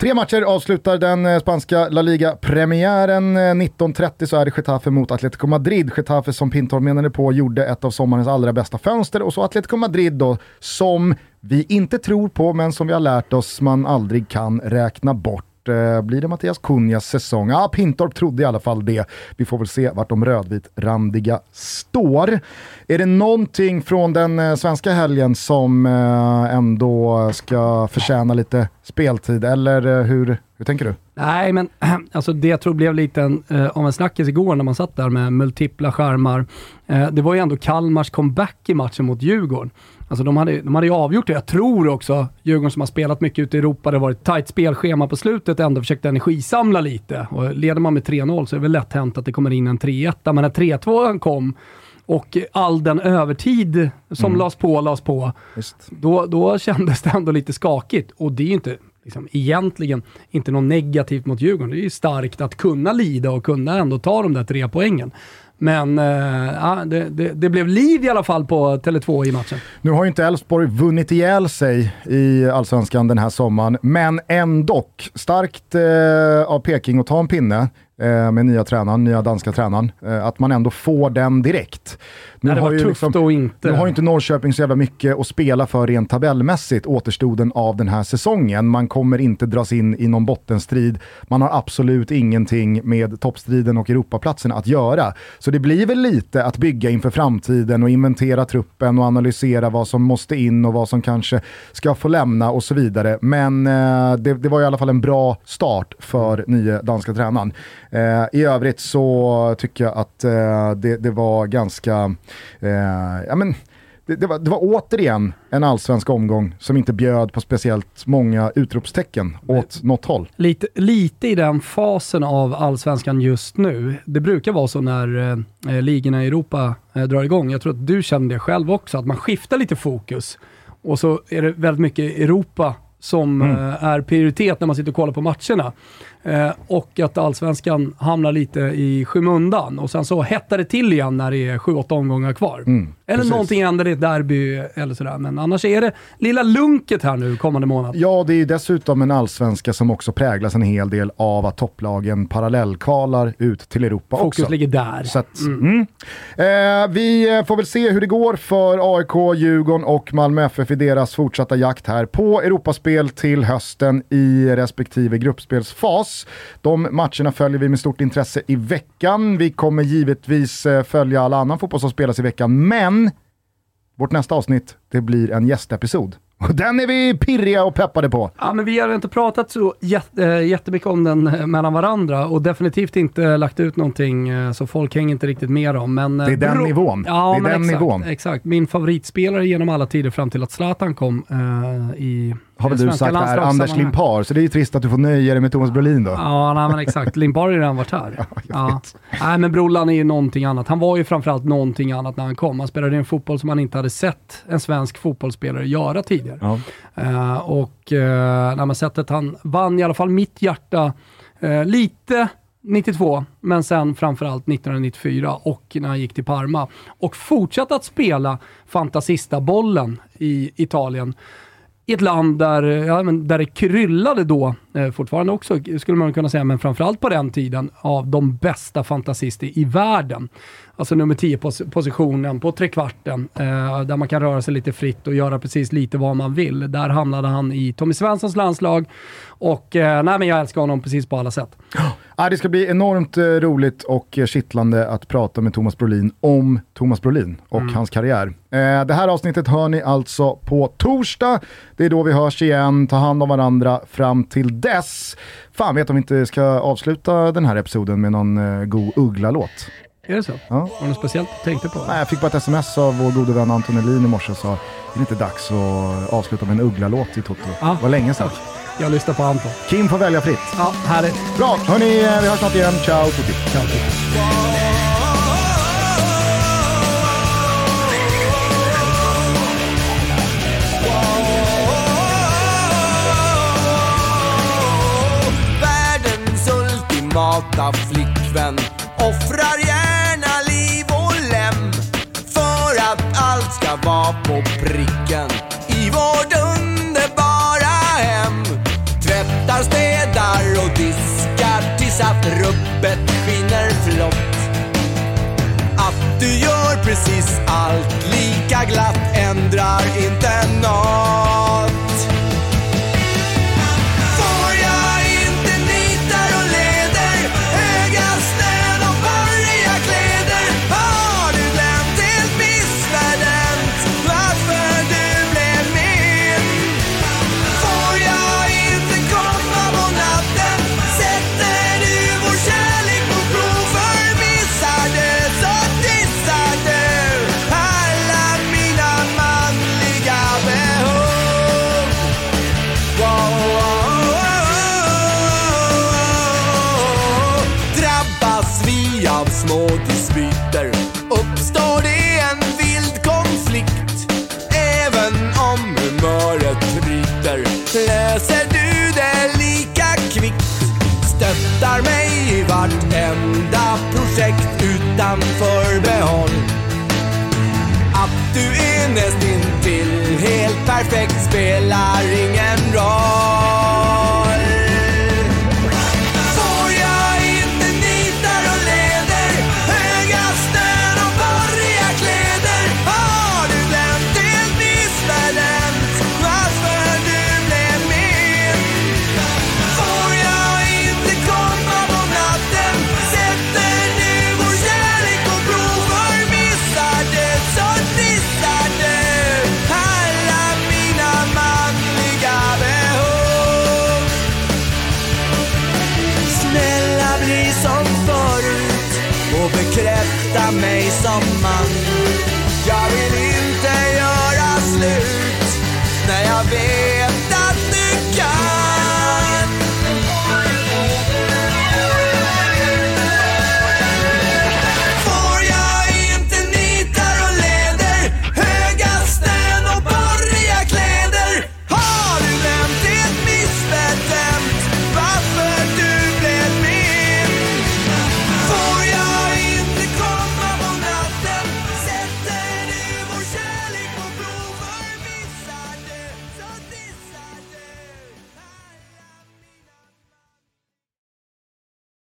Tre matcher avslutar den eh, spanska La Liga-premiären. 19.30 eh, så är det Getafe mot Atletico Madrid. Getafe som Pintor menade på gjorde ett av sommarens allra bästa fönster och så Atletico Madrid då som vi inte tror på men som vi har lärt oss man aldrig kan räkna bort. Eh, blir det Mattias Kunjas säsong? Ja, Pintorp trodde i alla fall det. Vi får väl se vart de rödvitrandiga står. Är det någonting från den eh, svenska helgen som eh, ändå ska förtjäna lite speltid, eller hur, hur tänker du? Nej, men alltså det jag tror blev lite en, eh, av en snackis igår när man satt där med multipla skärmar. Eh, det var ju ändå Kalmars comeback i matchen mot Djurgården. Alltså de hade, de hade ju avgjort det. Jag tror också Djurgården som har spelat mycket ute i Europa, det har varit tajt spelschema på slutet, ändå försökt energisamla lite. Och leder man med 3-0 så är det väl lätt hänt att det kommer in en 3-1. Men när 3-2 kom och all den övertid som mm. lades på, lades på, då, då kändes det ändå lite skakigt. Och det är ju inte liksom, egentligen inte något negativt mot Djurgården. Det är ju starkt att kunna lida och kunna ändå ta de där tre poängen. Men äh, det, det, det, blev liv i alla fall på Tele2 i matchen. Nu har ju inte Elfsborg vunnit ihjäl sig i Allsvenskan den här sommaren, men ändå starkt eh, av Peking att ta en pinne eh, med nya tränaren, nya danska tränaren. Eh, att man ändå får den direkt. Nu det har ju liksom, inte. Nu har ju inte Norrköping så jävla mycket att spela för rent tabellmässigt återstoden av den här säsongen. Man kommer inte dras in i någon bottenstrid. Man har absolut ingenting med toppstriden och Europaplatsen att göra. Så det blir väl lite att bygga inför framtiden och inventera truppen och analysera vad som måste in och vad som kanske ska få lämna och så vidare. Men eh, det, det, var i alla fall en bra start för nya danska tränaren. Eh, I övrigt så tycker jag att eh, det, det, var ganska, eh, ja men det, det, var, det var återigen en allsvensk omgång som inte bjöd på speciellt många utropstecken åt något håll. Lite, lite i den fasen av allsvenskan just nu. Det brukar vara så när eh, ligorna i Europa eh, drar igång. Jag tror att du känner det själv också, att man skiftar lite fokus. Och så är det väldigt mycket Europa som mm. Eh, är prioritet när man sitter och kollar på matcherna. Eh, och att allsvenskan hamnar lite i skymundan och sen så hettar det till igen när det är sju, åtta omgångar kvar. Mm, eller precis. någonting händer i ett derby eller sådär. Men annars är det lilla lunket här nu kommande månad. Ja, det är dessutom en allsvenska som också präglas en hel del av att topplagen parallellkvalar ut till Europa Fokus också. Fokus ligger där. Så att, mm. Mm. Eh, vi får väl se hur det går för AIK, Djurgården och Malmö FF i deras fortsatta jakt här på Europaspel till hösten i respektive gruppspelsfas. De matcherna följer vi med stort intresse i veckan. Vi kommer givetvis eh, följa all annan fotboll som spelas i veckan, men vårt nästa avsnitt det blir en gästepisod. Och den är vi pirriga och peppade på. Ja, men vi har inte pratat så eh, jättemycket om den eh, mellan varandra och definitivt inte lagt ut någonting så folk hänger inte riktigt med om. Men det är den nivån. Ja, det är den exakt, nivån. exakt. Min favoritspelare genom alla tider fram till att Zlatan kom uh, i har väl du sagt här, Anders Limpar, så det är ju trist att du får nöja dig med Thomas Brolin då. Ja, nej, men exakt. Limpar har ju redan varit här. ja, ja. Nej, men Brollan är ju någonting annat. Han var ju framförallt någonting annat när han kom. Han spelade en fotboll som man inte hade sett en svensk fotbollsspelare göra tidigare. Ja. Uh, och uh, nej, sättet han vann i alla fall mitt hjärta uh, lite 92, men sen framförallt 1994 och när han gick till Parma. Och fortsatte att spela Fantasista-bollen i Italien i ett land där, ja, men där det kryllade då, eh, fortfarande också skulle man kunna säga, men framförallt på den tiden, av de bästa fantasister i världen. Alltså nummer 10-positionen på trekvarten, eh, där man kan röra sig lite fritt och göra precis lite vad man vill. Där hamnade han i Tommy Svenssons landslag och eh, nej, men jag älskar honom precis på alla sätt. Ja, det ska bli enormt eh, roligt och kittlande att prata med Thomas Brolin om Thomas Brolin och mm. hans karriär. Eh, det här avsnittet hör ni alltså på torsdag. Det är då vi hörs igen. Ta hand om varandra fram till dess. Fan vet om vi inte ska avsluta den här episoden med någon eh, god Uggla-låt. Är det så? Ja. Var det något speciellt du tänkte på? Nej, jag fick bara ett sms av vår gode vän Anton Elin i morse och sa är det inte dags att avsluta med en Uggla-låt i Toto? Ja. Det var länge sedan. Jag lyssnar på Anton. Kim får välja fritt. Ja, härligt. Bra, hörni, eh, vi hörs snart igen. Ciao tutti. Ciao tutti. Ultimata flickvän offrar Var på pricken i vårt underbara hem. Tvättar, städar och diskar tills att rubbet skiner flott. Att du gör precis allt lika glatt ändrar inte nåt.